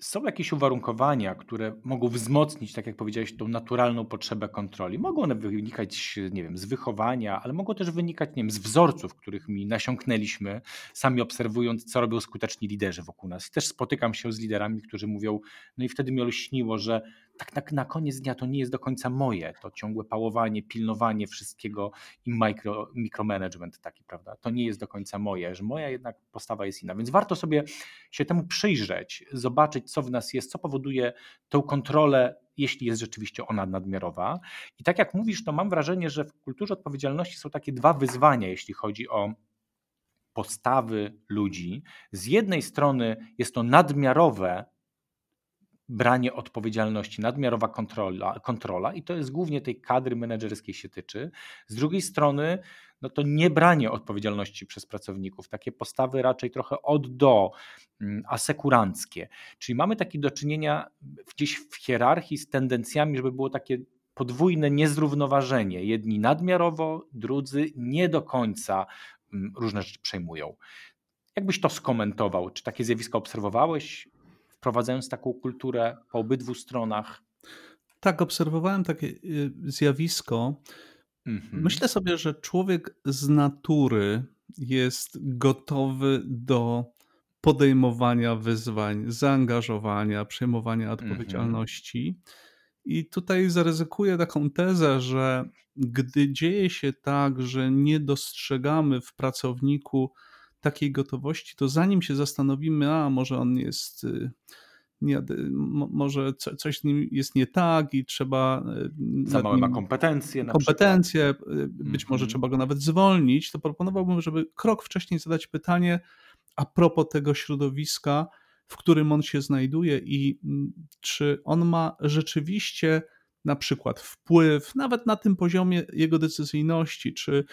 są jakieś uwarunkowania, które mogą wzmocnić, tak jak powiedziałeś, tą naturalną potrzebę kontroli. Mogą one wynikać, nie wiem, z wychowania, ale mogą też wynikać, nie wiem, z wzorców, których mi nasiąknęliśmy, sami obserwując, co robią skuteczni liderzy wokół nas. I też spotykam się z liderami, którzy mówią, no i wtedy mi olśniło, że tak na, na koniec dnia to nie jest do końca moje, to ciągłe pałowanie, pilnowanie wszystkiego i micro, taki, prawda? To nie jest do końca moje, że moja jednak postawa jest inna. Więc warto sobie się temu przyjrzeć, zobaczyć, co w nas jest, co powoduje tę kontrolę, jeśli jest rzeczywiście ona nadmiarowa. I tak jak mówisz, to mam wrażenie, że w kulturze odpowiedzialności są takie dwa wyzwania, jeśli chodzi o postawy ludzi. Z jednej strony jest to nadmiarowe branie odpowiedzialności, nadmiarowa kontrola, kontrola i to jest głównie tej kadry menedżerskiej się tyczy. Z drugiej strony, no to nie branie odpowiedzialności przez pracowników, takie postawy raczej trochę od do, mm, asekuranckie. Czyli mamy takie do czynienia gdzieś w hierarchii z tendencjami, żeby było takie podwójne niezrównoważenie. Jedni nadmiarowo, drudzy nie do końca mm, różne rzeczy przejmują. Jakbyś to skomentował? Czy takie zjawiska obserwowałeś? Wprowadzając taką kulturę po obydwu stronach. Tak, obserwowałem takie y, zjawisko. Mhm. Myślę sobie, że człowiek z natury jest gotowy do podejmowania wyzwań, zaangażowania, przejmowania Mhm. odpowiedzialności. I tutaj zaryzykuję taką tezę, że gdy dzieje się tak, że nie dostrzegamy w pracowniku takiej gotowości, to zanim się zastanowimy, a może on jest, y, nie, może coś z nim jest nie tak i trzeba. Y, Za małe ma kompetencje. Na kompetencje, przykład. być może -hmm. trzeba go nawet zwolnić. To proponowałbym, żeby krok wcześniej zadać pytanie a propos tego środowiska, w którym on się znajduje i mm, czy on ma rzeczywiście na przykład wpływ, nawet na tym poziomie jego decyzyjności, czy,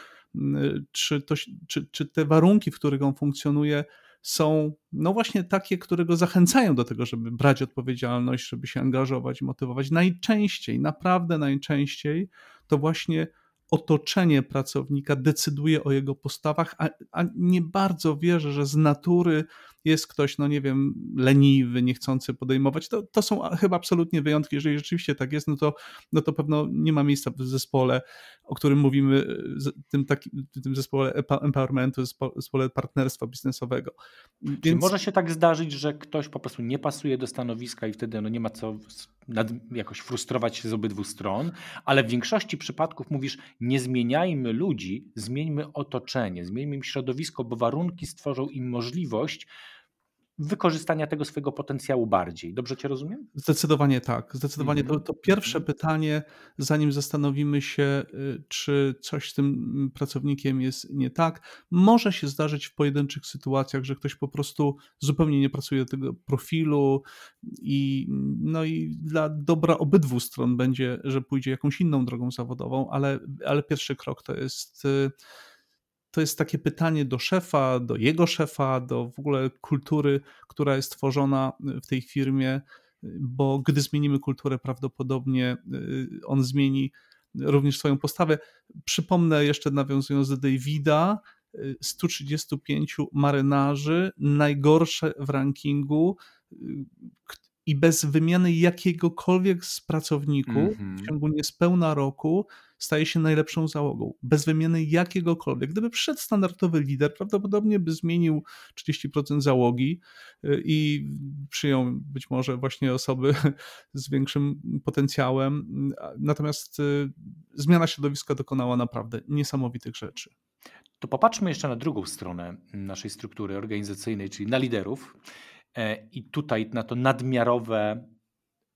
czy, to, czy, czy te warunki, w których on funkcjonuje, są no właśnie takie, które go zachęcają do tego, żeby brać odpowiedzialność, żeby się angażować motywować. Najczęściej, naprawdę najczęściej to właśnie otoczenie pracownika decyduje o jego postawach, a, a, nie bardzo wierzę, że z natury jest ktoś, no nie wiem, leniwy, niechcący podejmować. To, to są chyba absolutnie wyjątki. Jeżeli rzeczywiście tak jest, no to, no to pewno nie ma miejsca w zespole, o którym mówimy, tym, taki, tym zespole empowermentu, zespole partnerstwa biznesowego. Więc... Czyli może się tak zdarzyć, że ktoś po prostu nie pasuje do stanowiska i wtedy no nie ma co nad, jakoś frustrować się z obydwu stron, ale w większości przypadków mówisz, nie zmieniajmy ludzi, zmieńmy otoczenie, zmieńmy im środowisko, bo warunki stworzą im możliwość wykorzystania tego swojego potencjału bardziej. Dobrze Cię rozumiem? Zdecydowanie tak. Zdecydowanie to, to pierwsze mhm. pytanie, zanim zastanowimy się, y, czy coś z tym pracownikiem jest nie tak, może się zdarzyć w pojedynczych sytuacjach, że ktoś po prostu zupełnie nie pracuje do tego profilu i, no i dla dobra obydwu stron będzie, że pójdzie jakąś inną drogą zawodową, ale, ale pierwszy krok to jest y, to jest takie pytanie do szefa, do jego szefa, do w ogóle kultury, która jest tworzona w tej firmie, bo gdy zmienimy kulturę, prawdopodobnie y, on zmieni również swoją postawę. Przypomnę jeszcze, nawiązując do Davida, 135 y, marynarzy, najgorsze w rankingu, y, i bez wymiany jakiegokolwiek z pracowników mm -hmm. w mhm. ciągu niespełna roku staje się najlepszą załogą. Bez wymiany jakiegokolwiek. Gdyby przyszedł standardowy lider, prawdopodobnie by zmienił 30% załogi y, i przyjął być może właśnie osoby z większym potencjałem. Natomiast y, zmiana środowiska dokonała naprawdę niesamowitych rzeczy. To popatrzmy jeszcze na drugą stronę naszej struktury organizacyjnej, czyli na liderów. E, i tutaj na to nadmiarowe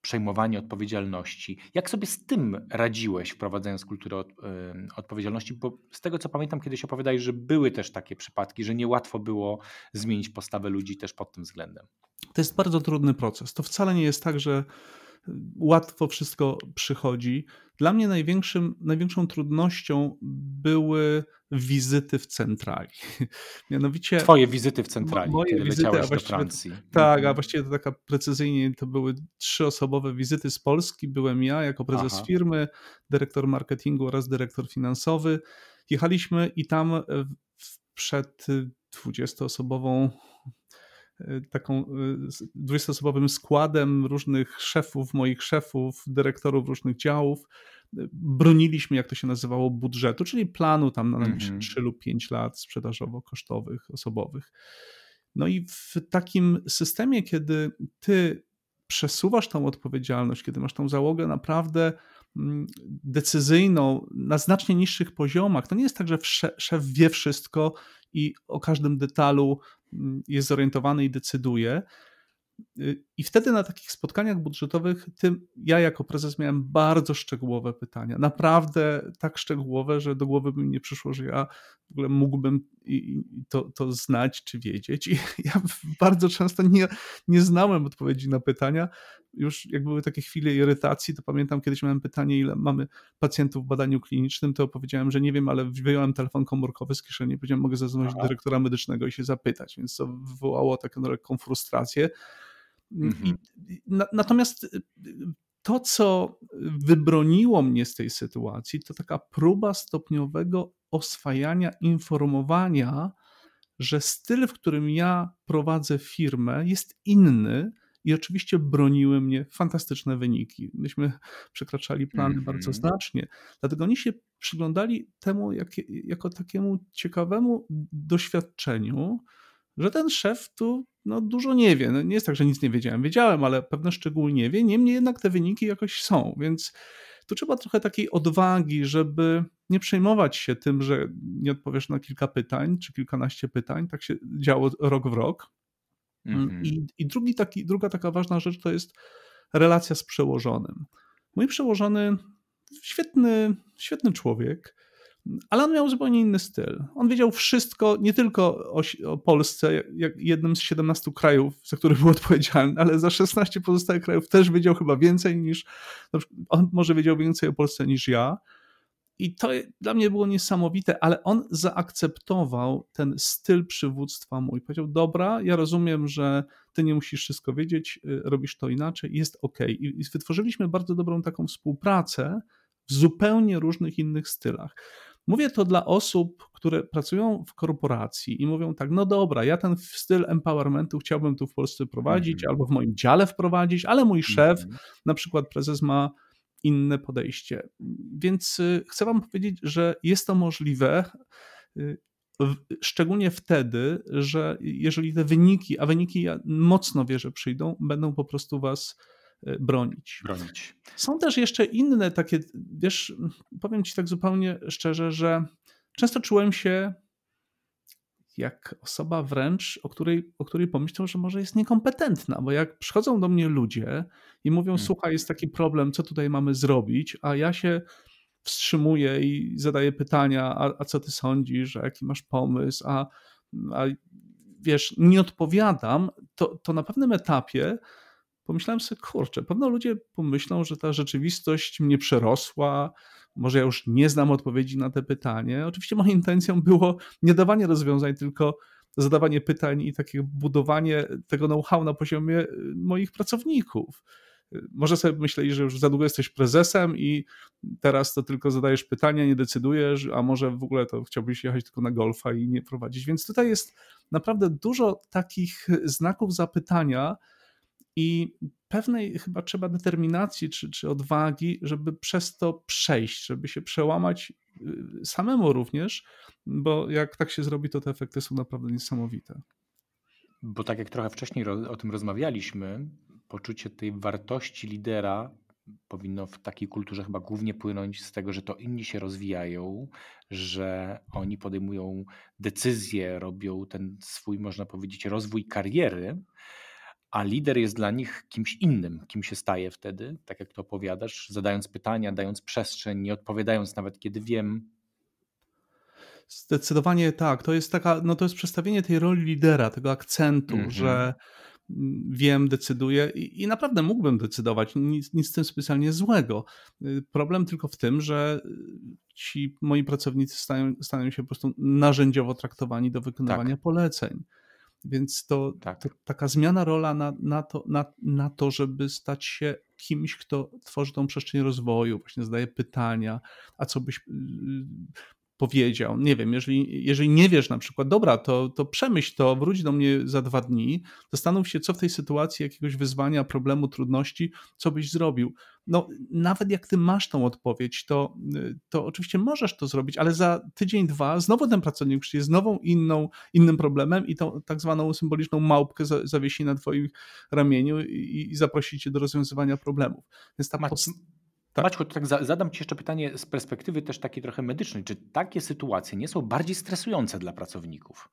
przejmowanie odpowiedzialności. Jak sobie z tym radziłeś, wprowadzając kulturę od, y, odpowiedzialności? Bo z tego co pamiętam, kiedyś opowiadałeś, że były też takie przypadki, że niełatwo było zmienić postawę ludzi też pod tym względem. To jest bardzo trudny proces. To wcale nie jest tak, że łatwo wszystko przychodzi. Dla mnie największym, największą trudnością były wizyty w centrali. Mianowicie. Twoje wizyty w centrali, moje kiedy wizyty, leciałeś do Francji. Tak, a mhm. właściwie to taka precyzyjnie to były trzyosobowe wizyty z Polski. Byłem ja jako prezes Aha. firmy, dyrektor marketingu oraz dyrektor finansowy. Jechaliśmy i tam przed 20-osobową Y, taką 20-osobowym y, składem różnych szefów, moich szefów, dyrektorów różnych działów. Y, broniliśmy, jak to się nazywało, budżetu, czyli planu tam na najbliższe mm -hmm. 3 lub 5 lat sprzedażowo-kosztowych, osobowych. No i w takim systemie, kiedy ty przesuwasz tą odpowiedzialność, kiedy masz tą załogę naprawdę decyzyjną na znacznie niższych poziomach, to nie jest tak, że szef wie wszystko i o każdym detalu mm, jest zorientowany i decyduje. Y, I wtedy na takich spotkaniach budżetowych tym, ja jako prezes miałem bardzo szczegółowe pytania. Naprawdę tak szczegółowe, że do głowy by mi nie przyszło, że ja w ogóle mógłbym to, to znać czy wiedzieć. I ja bardzo często nie, nie znałem odpowiedzi na pytania. Już jak były takie chwile irytacji, to pamiętam kiedyś miałem pytanie, ile mamy pacjentów w badaniu klinicznym, to powiedziałem, że nie wiem, ale wyjąłem telefon komórkowy z kieszeni, powiedziałem, mogę zadzwonić do dyrektora medycznego i się zapytać, więc to wywołało taką lekką frustrację. Mhm. Na, natomiast y, to, co wybroniło mnie z tej sytuacji, to taka próba stopniowego oswajania informowania, że styl, w którym ja prowadzę firmę, jest inny. I oczywiście broniły mnie fantastyczne wyniki. Myśmy przekraczali plany mm -hmm. bardzo znacznie. Dlatego oni się przyglądali temu jak, jako takiemu ciekawemu doświadczeniu, że ten szef tu no, dużo nie wie. No, nie jest tak, że nic nie wiedziałem. Wiedziałem, ale pewne szczegóły nie wie. Niemniej jednak te wyniki jakoś są, więc tu trzeba trochę takiej odwagi, żeby nie przejmować się tym, że nie odpowiesz na kilka pytań czy kilkanaście pytań. Tak się działo rok w rok. Mm, I, I drugi taki, druga taka ważna rzecz to jest relacja z przełożonym. Mój przełożony, świetny, świetny człowiek, ale on miał zupełnie inny styl. On wiedział wszystko, nie tylko o, o, Polsce, jak jednym z 17 krajów, za które był odpowiedzialny, ale za 16 pozostałych krajów też wiedział chyba więcej niż. On może wiedział więcej o Polsce niż ja. I to dla mnie było niesamowite, ale on zaakceptował ten styl przywództwa mój. Powiedział: Dobra, ja rozumiem, że ty nie musisz wszystko wiedzieć, y, robisz to inaczej, jest ok. I wytworzyliśmy bardzo dobrą taką współpracę w zupełnie różnych innych stylach. Mówię to dla osób, które pracują w korporacji i mówią tak, no dobra, ja ten styl empowermentu chciałbym tu w Polsce prowadzić mm -hmm. albo w moim dziale wprowadzić, ale mój szef, mm -hmm. na przykład prezes ma inne podejście. Więc y, chcę Wam powiedzieć, że jest to możliwe, y, szczególnie wtedy, że jeżeli te wyniki, a wyniki ja mocno wierzę przyjdą, będą po prostu Was bronić. bronić. Są też jeszcze inne takie, wiesz, powiem Ci tak zupełnie szczerze, że często czułem się jak osoba wręcz, o której, o której pomyślał, że może jest niekompetentna, bo jak przychodzą do mnie ludzie i mówią, hmm. słuchaj, jest taki problem, co tutaj mamy zrobić, a ja się wstrzymuję i zadaję pytania, a, a co ty sądzisz, a jaki masz pomysł, a, a wiesz, nie odpowiadam, to, to na pewnym etapie pomyślałem sobie, kurczę, pewno ludzie pomyślą, że ta rzeczywistość mnie przerosła, może ja już nie znam odpowiedzi na te pytanie. Oczywiście moją intencją było nie dawanie rozwiązań, tylko zadawanie pytań i takie budowanie tego know-how na poziomie y, moich pracowników. Może sobie myśleli, że już za długo jesteś prezesem i teraz to tylko zadajesz pytania, nie decydujesz, a może w ogóle to chciałbyś jechać tylko na golfa i nie prowadzić. Więc tutaj jest naprawdę dużo takich znaków zapytania, i pewnej chyba trzeba determinacji czy, czy odwagi, żeby przez to przejść, żeby się przełamać y, samemu również, bo jak tak się zrobi, to te efekty są naprawdę niesamowite. Bo tak jak trochę wcześniej o tym rozmawialiśmy, poczucie tej wartości lidera powinno w takiej kulturze chyba głównie płynąć z tego, że to inni się rozwijają, że oni podejmują decyzje, robią ten swój, można powiedzieć, rozwój kariery, a lider jest dla nich kimś innym, kim się staje wtedy, tak jak to opowiadasz, zadając pytania, dając przestrzeń, nie odpowiadając nawet kiedy wiem. Zdecydowanie tak. To jest taka, no to jest przedstawienie tej roli lidera, tego akcentu, mm -hmm. że wiem, decyduję i, i, naprawdę mógłbym decydować, nic, nic z tym specjalnie złego. Problem tylko w tym, że ci moi pracownicy stają, stają się po prostu narzędziowo traktowani do wykonywania tak. poleceń. Więc to, tak. to, taka zmiana rola na, na, to, na, na to, żeby stać się kimś, kto tworzy tą przestrzeń rozwoju, właśnie zadaje pytania, a co byś y, powiedział. Nie wiem, jeżeli, jeżeli nie wiesz na przykład, dobra, to, to przemyśl to, wróć do mnie za dwa dni, zastanów się, co w tej sytuacji jakiegoś wyzwania, problemu, trudności, co byś zrobił. No, nawet jak ty masz tą odpowiedź, to, to oczywiście możesz to zrobić, ale za tydzień, dwa znowu ten pracownik przyjdzie z nową, inną, innym problemem i tą tak zwaną symboliczną małpkę zawiesi na twoim ramieniu i, i zaprosi cię do rozwiązywania problemów. Więc ta tak. Maćku, tak zadam Ci jeszcze pytanie z perspektywy też takiej trochę medycznej. Czy takie sytuacje nie są bardziej stresujące dla pracowników,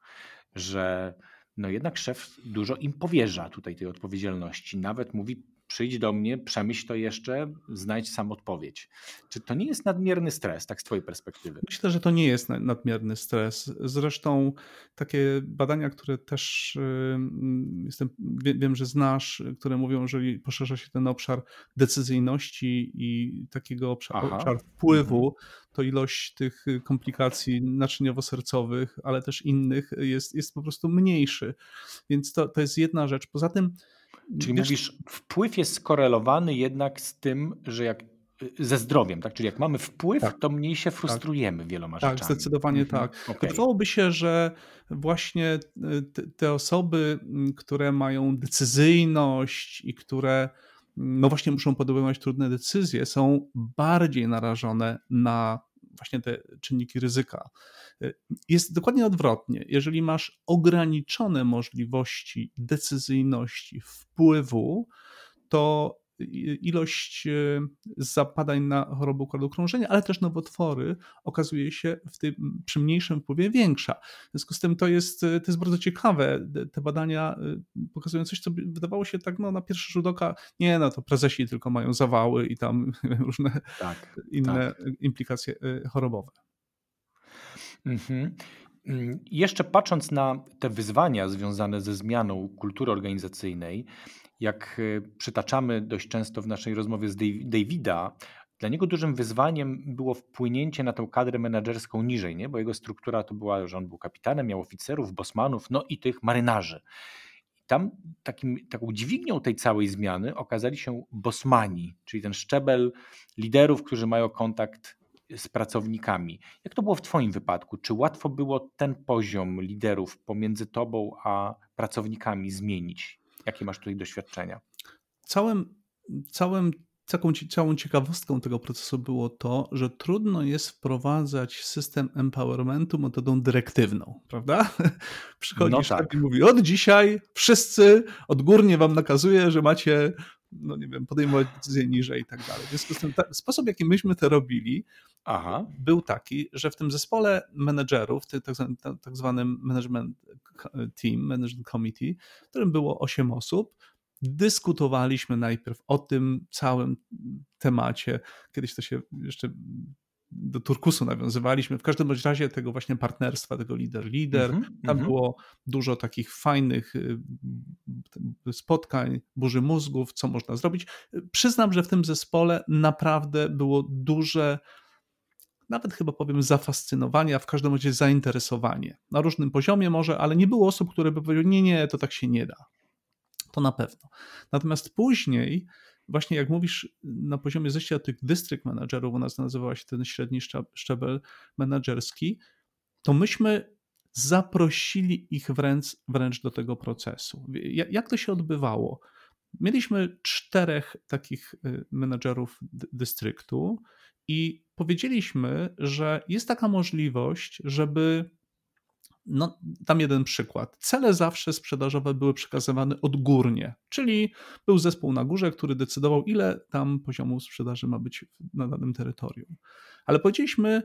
że no jednak szef dużo im powierza tutaj tej odpowiedzialności, nawet mówi przyjdź do mnie, przemyśl to jeszcze, znajdź sam odpowiedź. Czy to nie jest nadmierny stres, tak z Twojej perspektywy? Myślę, że to nie jest nadmierny stres. Zresztą takie badania, które też jestem, wiem, że znasz, które mówią, że jeżeli poszerza się ten obszar decyzyjności i takiego obszar, obszar wpływu, mhm. to ilość tych komplikacji naczyniowo-sercowych, ale też innych jest, jest po prostu mniejszy. Więc to, to jest jedna rzecz. Poza tym Czyli Wiesz, mówisz, wpływ jest skorelowany jednak z tym, że jak ze zdrowiem, tak? Czyli jak mamy wpływ, tak, to mniej się tak. frustrujemy tak, wieloma rzeczami. Tak, zdecydowanie mhm. tak. Okay. Wydawałoby się, że właśnie te, te osoby, które mają decyzyjność i które no właśnie muszą podejmować trudne decyzje, są bardziej narażone na właśnie te czynniki ryzyka. Jest dokładnie odwrotnie. Jeżeli masz ograniczone możliwości decyzyjności, wpływu, to ilość e, zapadań na chorobę układu krążenia, ale też nowotwory okazuje się w tym, przy mniejszym wpływie większa. W związku z tym to jest, to jest bardzo ciekawe. Te badania pokazują coś, co wydawało się tak no, na pierwszy rzut oka, nie no to prezesi tylko mają zawały i tam różne tak, inne tak. implikacje chorobowe. Mhm. Mm, jeszcze patrząc na te wyzwania związane ze zmianą kultury organizacyjnej, jak e, przytaczamy dość często w naszej rozmowie z Davida, dla niego dużym wyzwaniem było wpłynięcie na tę kadrę menedżerską niżej, nie? bo jego struktura to była, że on był kapitanem, miał oficerów, bosmanów, no i tych marynarzy. Tam takim, taką dźwignią tej całej zmiany okazali się bosmani, czyli ten szczebel liderów, którzy mają kontakt z pracownikami. Jak to było w Twoim wypadku? Czy łatwo było ten poziom liderów pomiędzy Tobą a pracownikami zmienić? Jakie masz tutaj doświadczenia? Całym, całym taką, całą ciekawostką tego procesu było to, że trudno jest wprowadzać system empowermentu metodą dyrektywną, prawda? Przychodzisz no tak. i mówi, od dzisiaj wszyscy odgórnie wam nakazuje, że macie no nie wiem, podejmować decyzje niżej i tak dalej. W związku z tym ta, sposób, jaki myśmy to robili, Aha. był taki, że w tym zespole menedżerów, tak, tak zwanym management team, management committee, w którym było 8 osób, dyskutowaliśmy najpierw o tym całym temacie. Kiedyś to się jeszcze do turkusu nawiązywaliśmy. W każdym razie tego właśnie partnerstwa, tego lider-lider. Mm -hmm, Tam mm -hmm. było dużo takich fajnych y, spotkań, burzy mózgów, co można zrobić. Przyznam, że w tym zespole naprawdę było duże nawet chyba powiem zafascynowanie, a w każdym razie zainteresowanie. Na różnym poziomie może, ale nie było osób, które by powiedziały, nie, nie, to tak się nie da. To na pewno. Natomiast później właśnie jak mówisz, na poziomie zejścia tych district managerów, u nas nazywała się ten średni szczebel menedżerski, to myśmy zaprosili ich wręcz, wręcz do tego procesu. Jak to się odbywało? Mieliśmy czterech takich y, menedżerów dystryktu i powiedzieliśmy, że jest taka możliwość, żeby no, dam jeden przykład. Cele zawsze sprzedażowe były przekazywane odgórnie, czyli był zespół na górze, który decydował, ile tam poziomu sprzedaży ma być na danym terytorium. Ale powiedzieliśmy,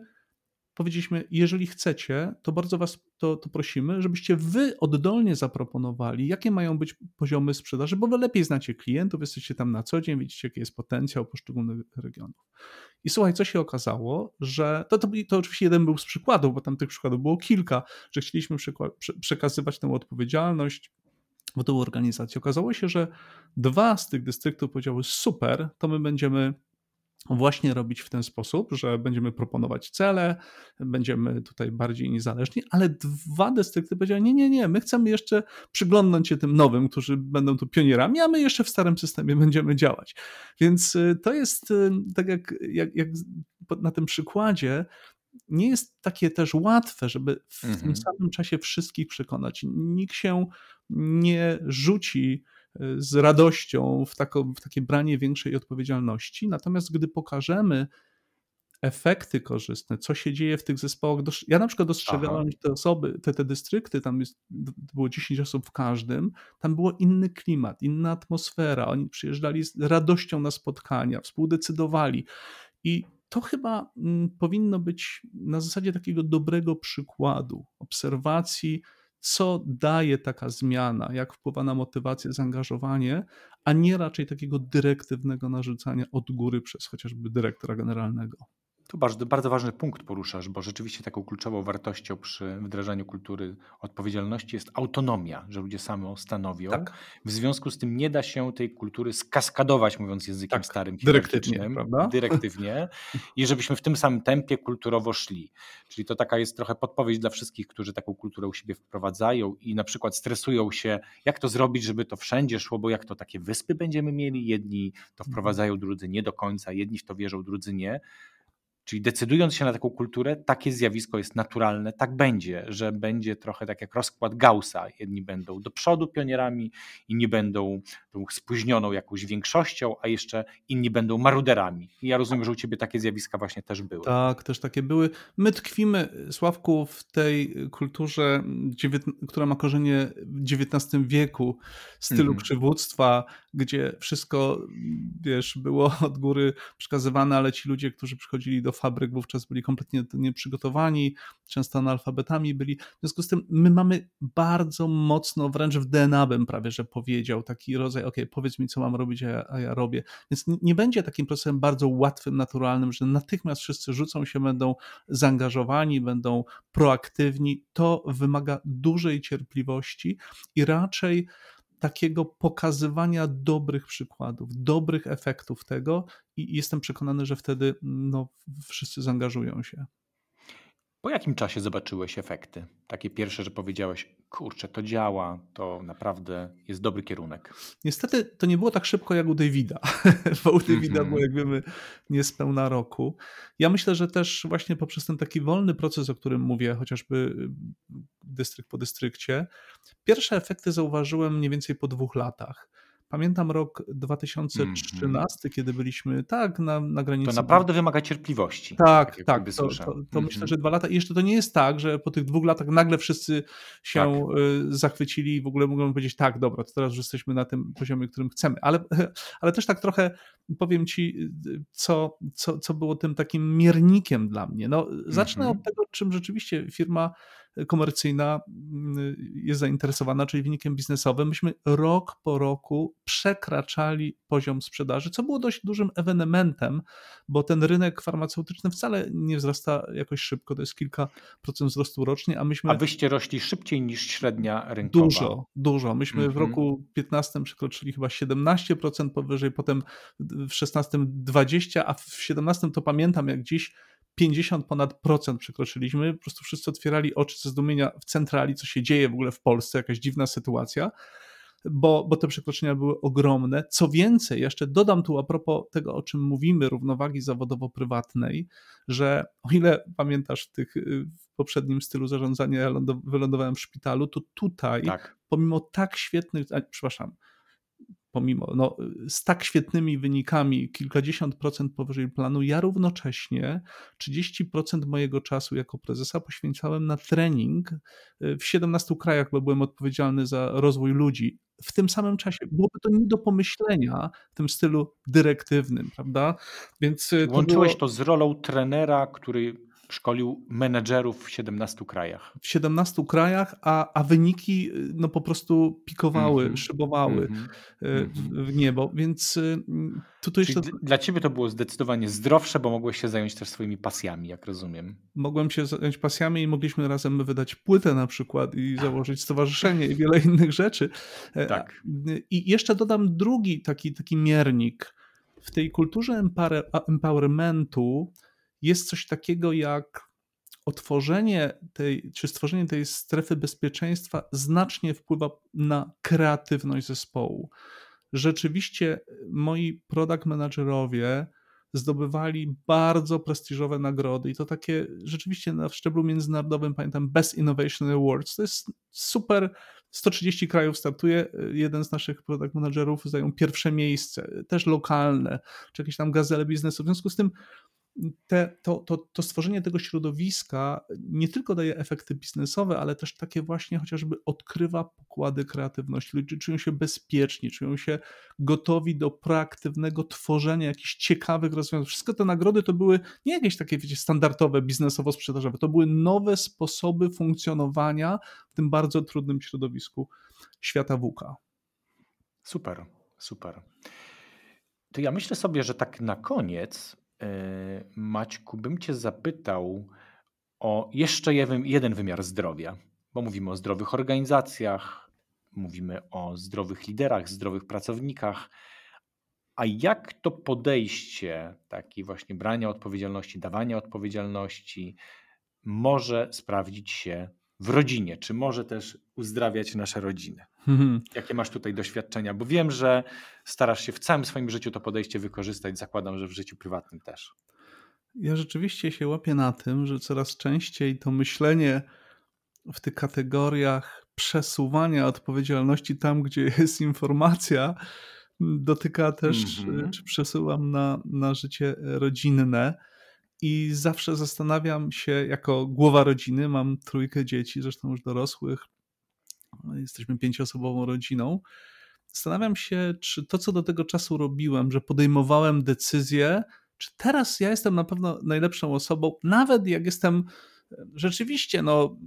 powiedzieliśmy, jeżeli chcecie, to bardzo was to, to, prosimy, żebyście wy oddolnie zaproponowali, jakie mają być poziomy sprzedaży, bo wy lepiej znacie klientów, jesteście tam na co dzień, widzicie, jaki jest potencjał poszczególnych regionów. I słuchaj, co się okazało, że to, to, to oczywiście jeden był z przykładów, bo tam tych przykładów było kilka, że chcieliśmy przekazywać tę odpowiedzialność w tą organizację. Okazało się, że dwa z tych dystryktów powiedziały super, to my będziemy właśnie robić w ten sposób, że będziemy proponować cele, będziemy tutaj bardziej niezależni, ale dwa dystrykty powiedziały, nie, nie, nie, my chcemy jeszcze przyglądnąć się tym nowym, którzy będą tu pionierami, a my jeszcze w starym systemie będziemy działać. Więc y, to jest y, tak jak, jak, jak na tym przykładzie, nie jest takie też łatwe, żeby w mhm. tym samym czasie wszystkich przekonać. Nikt się nie rzuci z radością w, tako, w takie branie większej odpowiedzialności. Natomiast gdy pokażemy efekty korzystne, co się dzieje w tych zespołach. Ja na przykład dostrzegałem, że te osoby, te, te dystrykty, tam jest, było 10 osób w każdym, tam było inny klimat, inna atmosfera. Oni przyjeżdżali z radością na spotkania, współdecydowali. I to chyba mm, powinno być na zasadzie takiego dobrego przykładu, obserwacji co daje taka zmiana, jak wpływa na motywację, zaangażowanie, a nie raczej takiego dyrektywnego narzucania od góry przez chociażby dyrektora generalnego. To bardzo, bardzo ważny punkt poruszasz, bo rzeczywiście taką kluczową wartością przy wdrażaniu kultury odpowiedzialności jest autonomia, że ludzie sami stanowią. Tak. W związku z tym nie da się tej kultury skaskadować, mówiąc językiem tak, starym, dyrektywnie, prawda? Dyrektywnie. I żebyśmy w tym samym tempie kulturowo szli. Czyli to taka jest trochę podpowiedź dla wszystkich, którzy taką kulturę u siebie wprowadzają i na przykład stresują się, jak to zrobić, żeby to wszędzie szło, bo jak to takie wyspy będziemy mieli, jedni to mhm. wprowadzają, drudzy nie do końca, jedni w to wierzą, drudzy nie Czyli decydując się na taką kulturę, takie zjawisko jest naturalne, tak będzie, że będzie trochę tak jak rozkład Gaussa. Jedni będą do przodu pionierami, inni będą tą spóźnioną jakąś większością, a jeszcze inni będą maruderami. I ja rozumiem, że u ciebie takie zjawiska właśnie też były. Tak, też takie były. My tkwimy, Sławku, w tej kulturze, która ma korzenie w XIX wieku, stylu mm. przywództwa, gdzie wszystko, wiesz, było od góry przekazywane, ale ci ludzie, którzy przychodzili do fabryk wówczas byli kompletnie nieprzygotowani, często analfabetami byli. W związku z tym my mamy bardzo mocno, wręcz w DNA bym prawie, że powiedział, taki rodzaj, ok, powiedz mi, co mam robić, a ja, a ja robię. Więc nie będzie takim procesem bardzo łatwym, naturalnym, że natychmiast wszyscy rzucą się, będą zaangażowani, będą proaktywni. To wymaga dużej cierpliwości i raczej takiego pokazywania dobrych przykładów, dobrych efektów tego i jestem przekonany, że wtedy no, wszyscy zaangażują się. Po jakim czasie zobaczyłeś efekty? Takie pierwsze, że powiedziałeś, kurczę, to działa, to naprawdę jest dobry kierunek. Niestety to nie było tak szybko jak u Davida, bo u Davida -hmm. było, jak wiemy, niespełna roku. Ja myślę, że też właśnie poprzez ten taki wolny proces, o którym mówię, chociażby y, dystrykt po dystrykcie, pierwsze efekty zauważyłem mniej więcej po dwóch latach. Pamiętam rok 2013, mm -hmm. kiedy byliśmy tak na, na granicy. To naprawdę wymaga cierpliwości. Tak, tak. tak to, to, to mm -hmm. myślę, że dwa lata. I jeszcze to nie jest tak, że po tych dwóch latach nagle wszyscy się tak. Y, zachwycili i w ogóle mogą powiedzieć, tak, dobra, to teraz już jesteśmy na tym poziomie, którym chcemy. Ale, ale też tak trochę powiem ci, co, co, co było tym takim miernikiem dla mnie. No, zacznę mm -hmm. od tego, czym rzeczywiście firma komercyjna mm, jest zainteresowana, czyli wynikiem biznesowym. Myśmy rok po roku przekraczali poziom sprzedaży, co było dość dużym ewenementem, bo ten rynek farmaceutyczny wcale nie wzrasta jakoś szybko, to jest kilka procent wzrostu rocznie, a myśmy... A wyście rośli szybciej niż średnia rynkowa. Dużo, dużo. Myśmy mm -hmm. w mhm. roku 15 przekroczyli chyba 17% powyżej, potem w 16 20, a w 17 to pamiętam jak dziś 50 ponad procent przekroczyliśmy. Po prostu wszyscy otwierali oczy ze zdumienia w centrali, co się dzieje w ogóle w Polsce, jakaś dziwna sytuacja. Bo, bo te przekroczenia były ogromne. Co więcej, jeszcze dodam tu a propos tego, o czym mówimy, równowagi zawodowo-prywatnej, że o ile pamiętasz w, tych, w poprzednim stylu zarządzania, ja wylądowałem w szpitalu, to tutaj, tak. pomimo tak świetnych, a, przepraszam, pomimo no, z tak świetnymi wynikami, kilkadziesiąt procent powyżej planu, ja równocześnie 30% mojego czasu jako prezesa poświęcałem na trening y, w 17 krajach, bo byłem odpowiedzialny za rozwój ludzi. W tym samym czasie byłoby to nie do pomyślenia w tym stylu dyrektywnym, prawda? Więc y, to Łączyłeś było... to z rolą trenera, który szkolił menedżerów w 17 krajach. W 17 krajach, a, a wyniki no po prostu pikowały, mm -hmm. szybowały mm -hmm. w niebo, więc y, tu, tu jeszcze... Dla ciebie to było zdecydowanie zdrowsze, bo mogłeś się zająć też swoimi pasjami, jak rozumiem. Mogłem się zająć pasjami i mogliśmy razem wydać płytę na przykład i założyć stowarzyszenie i wiele innych rzeczy. E, tak. I jeszcze dodam drugi taki, taki miernik. W tej kulturze empowermentu jest coś takiego jak otworzenie tej, czy stworzenie tej strefy bezpieczeństwa znacznie wpływa na kreatywność zespołu. Rzeczywiście moi product managerowie zdobywali bardzo prestiżowe nagrody i to takie rzeczywiście na szczeblu międzynarodowym, pamiętam Best Innovation Awards, to jest super, 130 krajów startuje, jeden z naszych product managerów zajął pierwsze miejsce, też lokalne, czy jakieś tam gazele biznesu, w związku z tym te, to, to, to stworzenie tego środowiska nie tylko daje efekty biznesowe, ale też takie właśnie chociażby odkrywa pokłady kreatywności. Ludzie czują się bezpieczni, czują się gotowi do proaktywnego tworzenia jakichś ciekawych rozwiązań. Wszystkie te nagrody to były nie jakieś takie, wiecie, standardowe, biznesowo-sprzedażowe, to były nowe sposoby funkcjonowania w tym bardzo trudnym środowisku świata WK. Super, super. To ja myślę sobie, że tak na koniec Maćku, bym Cię zapytał o jeszcze jeden wymiar zdrowia, bo mówimy o zdrowych organizacjach, mówimy o zdrowych liderach, zdrowych pracownikach. A jak to podejście, takie właśnie brania odpowiedzialności, dawania odpowiedzialności, może sprawdzić się w rodzinie? Czy może też uzdrawiać nasze rodziny? Mhm. Jakie masz tutaj doświadczenia? Bo wiem, że starasz się w całym swoim życiu to podejście wykorzystać. Zakładam, że w życiu prywatnym też. Ja rzeczywiście się łapię na tym, że coraz częściej to myślenie w tych kategoriach przesuwania odpowiedzialności tam, gdzie jest informacja, dotyka też, mm -hmm. czy przesuwam na, na życie rodzinne. I zawsze zastanawiam się, jako głowa rodziny, mam trójkę dzieci, zresztą już dorosłych, jesteśmy pięcioosobową rodziną. Zastanawiam się, czy to, co do tego czasu robiłem, że podejmowałem decyzje, czy teraz ja jestem na pewno najlepszą osobą, nawet jak jestem rzeczywiście no,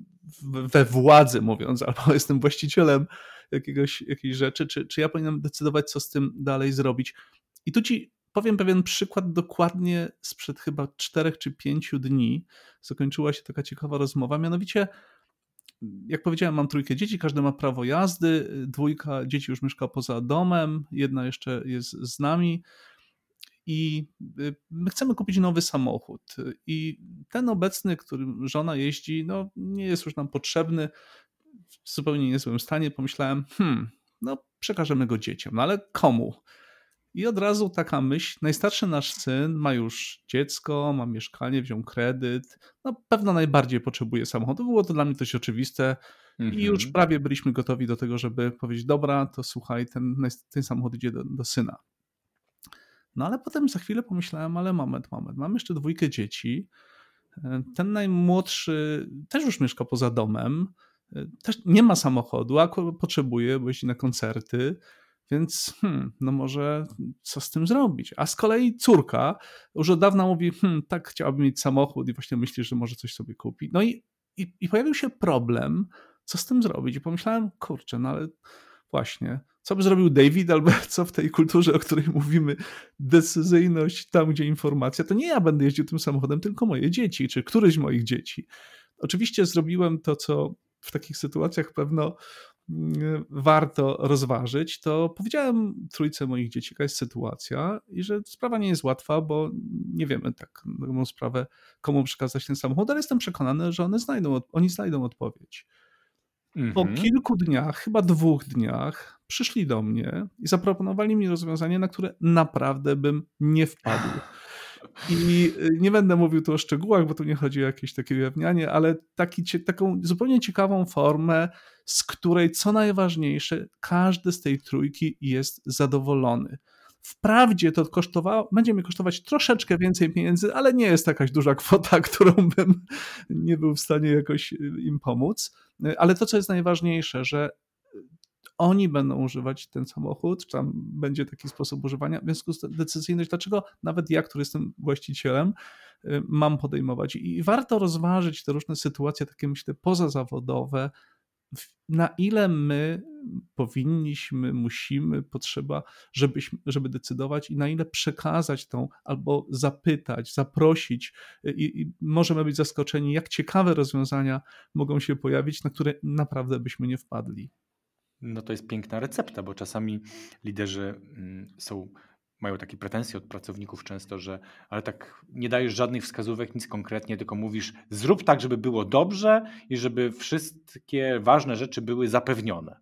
we władzy, mówiąc, albo jestem właścicielem jakiegoś, jakiejś rzeczy, czy, czy ja powinienem decydować, co z tym dalej zrobić. I tu ci powiem pewien przykład dokładnie sprzed chyba czterech czy pięciu dni. Zakończyła się taka ciekawa rozmowa, mianowicie jak powiedziałem, mam trójkę dzieci, każdy ma prawo jazdy, dwójka dzieci już mieszka poza domem, jedna jeszcze jest z nami i y, my chcemy kupić nowy samochód. I ten obecny, którym żona jeździ, no nie jest już nam potrzebny, w zupełnie niezłym stanie. Pomyślałem, hmm, no przekażemy go dzieciom, no ale komu? I od razu taka myśl, najstarszy nasz syn ma już dziecko, ma mieszkanie, wziął kredyt, no pewno najbardziej potrzebuje samochodu. Było to dla mnie dość oczywiste i już mhm. prawie byliśmy gotowi do tego, żeby powiedzieć, dobra, to słuchaj, ten, ten samochód idzie do, do syna. No ale potem za chwilę pomyślałem, ale moment, moment, mam jeszcze dwójkę dzieci, ten najmłodszy też już mieszka poza domem, też nie ma samochodu, a potrzebuje, bo jeździ na koncerty, więc hmm, no może co z tym zrobić? A z kolei córka już od dawna mówi, hmm, tak chciałaby mieć samochód i właśnie myśli, że może coś sobie kupi. No i, i, i pojawił się problem, co z tym zrobić. I pomyślałem, kurczę, no ale właśnie, co by zrobił David, albo co w tej kulturze, o której mówimy, decyzyjność tam, gdzie informacja, to nie ja będę jeździł tym samochodem, tylko moje dzieci, czy któryś moich dzieci. Oczywiście zrobiłem to, co w takich sytuacjach pewno warto rozważyć, to powiedziałem trójce moich dzieci, jaka jest sytuacja i że sprawa nie jest łatwa, bo nie wiemy tak na sprawę, komu przekazać ten samochód, ale jestem przekonany, że one znajdą, oni znajdą odpowiedź. Po mhm. kilku dniach, chyba dwóch dniach, przyszli do mnie i zaproponowali mi rozwiązanie, na które naprawdę bym nie wpadł. I y, nie będę mówił tu o szczegółach, bo tu nie chodzi o jakieś takie ujawnianie, ale taki, taką zupełnie ciekawą formę, z której co najważniejsze, każdy z tej trójki jest zadowolony. Wprawdzie to kosztowało, będzie mi kosztować troszeczkę więcej pieniędzy, ale nie jest jakaś duża kwota, którą bym nie był w stanie jakoś y, im pomóc. Y, ale to, co jest najważniejsze, że oni będą używać ten samochód, czy tam będzie taki sposób używania, w związku z decyzyjność, dlaczego nawet ja, który jestem właścicielem, y, mam podejmować. I warto rozważyć te różne sytuacje, takie myślę, pozazawodowe, na ile my powinniśmy, musimy, potrzeba, żebyśmy, żeby decydować i na ile przekazać tą albo zapytać, zaprosić i, i, możemy być zaskoczeni, jak ciekawe rozwiązania mogą się pojawić, na które naprawdę byśmy nie wpadli. No to jest piękna recepta, bo czasami liderzy mm, są, mają takie pretensje od pracowników często, że ale tak nie dajesz żadnych wskazówek, nic konkretnie, tylko mówisz zrób tak, żeby było dobrze i żeby wszystkie ważne rzeczy były zapewnione.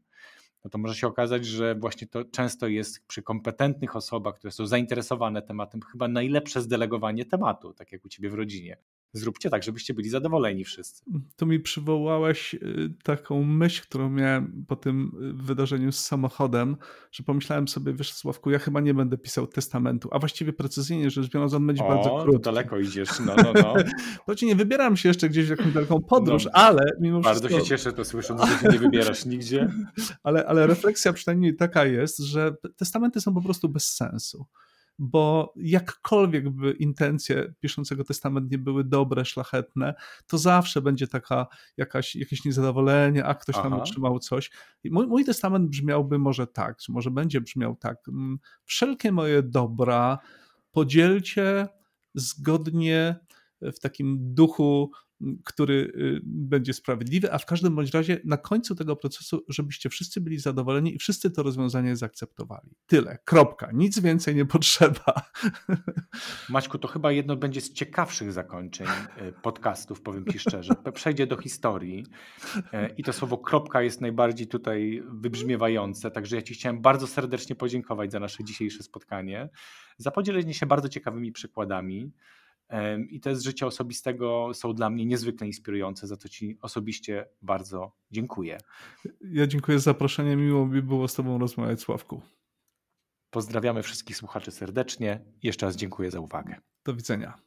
No to może się okazać, że właśnie to często jest przy kompetentnych osobach, które są zainteresowane tematem, chyba najlepsze zdelegowanie tematu, tak jak u ciebie w rodzinie zróbcie tak, żebyście byli zadowoleni wszyscy. Tu mi przywołałeś y, taką myśl, którą miałem po tym y, wydarzeniu z samochodem, że pomyślałem sobie, wiesz Sławku, ja chyba nie będę pisał testamentu, a właściwie precyzyjnie rzecz biorąc, on będzie o, bardzo krótki. daleko idziesz, no, no, no. Choć nie wybieram się jeszcze gdzieś w jakąś daleką podróż, no, ale mimo bardzo wszystko... Bardzo się cieszę to słysząc, że się nie wybierasz nigdzie. ale, ale refleksja przynajmniej taka jest, że testamenty są po prostu bez sensu bo jakkolwiek by intencje piszącego testament nie były dobre, szlachetne, to zawsze będzie taka jakaś, jakieś niezadowolenie, a ktoś Aha. tam otrzymał coś. Mój, mój, testament brzmiałby może tak, czy może będzie brzmiał tak. Mm, wszelkie moje dobra podzielcie zgodnie w takim duchu który y, będzie sprawiedliwy, a w każdym bądź razie na końcu tego procesu, żebyście wszyscy byli zadowoleni i wszyscy to rozwiązanie zaakceptowali. Tyle, kropka, nic więcej nie potrzeba. Maćku, to chyba jedno będzie z ciekawszych zakończeń y, podcastów, powiem Ci szczerze. Przejdzie do historii y, i to słowo kropka jest najbardziej tutaj wybrzmiewające, także ja Ci chciałem bardzo serdecznie podziękować za nasze dzisiejsze spotkanie, za podzielenie się bardzo ciekawymi przykładami. I te z życia osobistego są dla mnie niezwykle inspirujące, za to Ci osobiście bardzo dziękuję. Ja dziękuję za zaproszenie, miło mi było z Tobą rozmawiać, Sławku. Pozdrawiamy wszystkich słuchaczy serdecznie. Jeszcze raz dziękuję za uwagę. Do widzenia.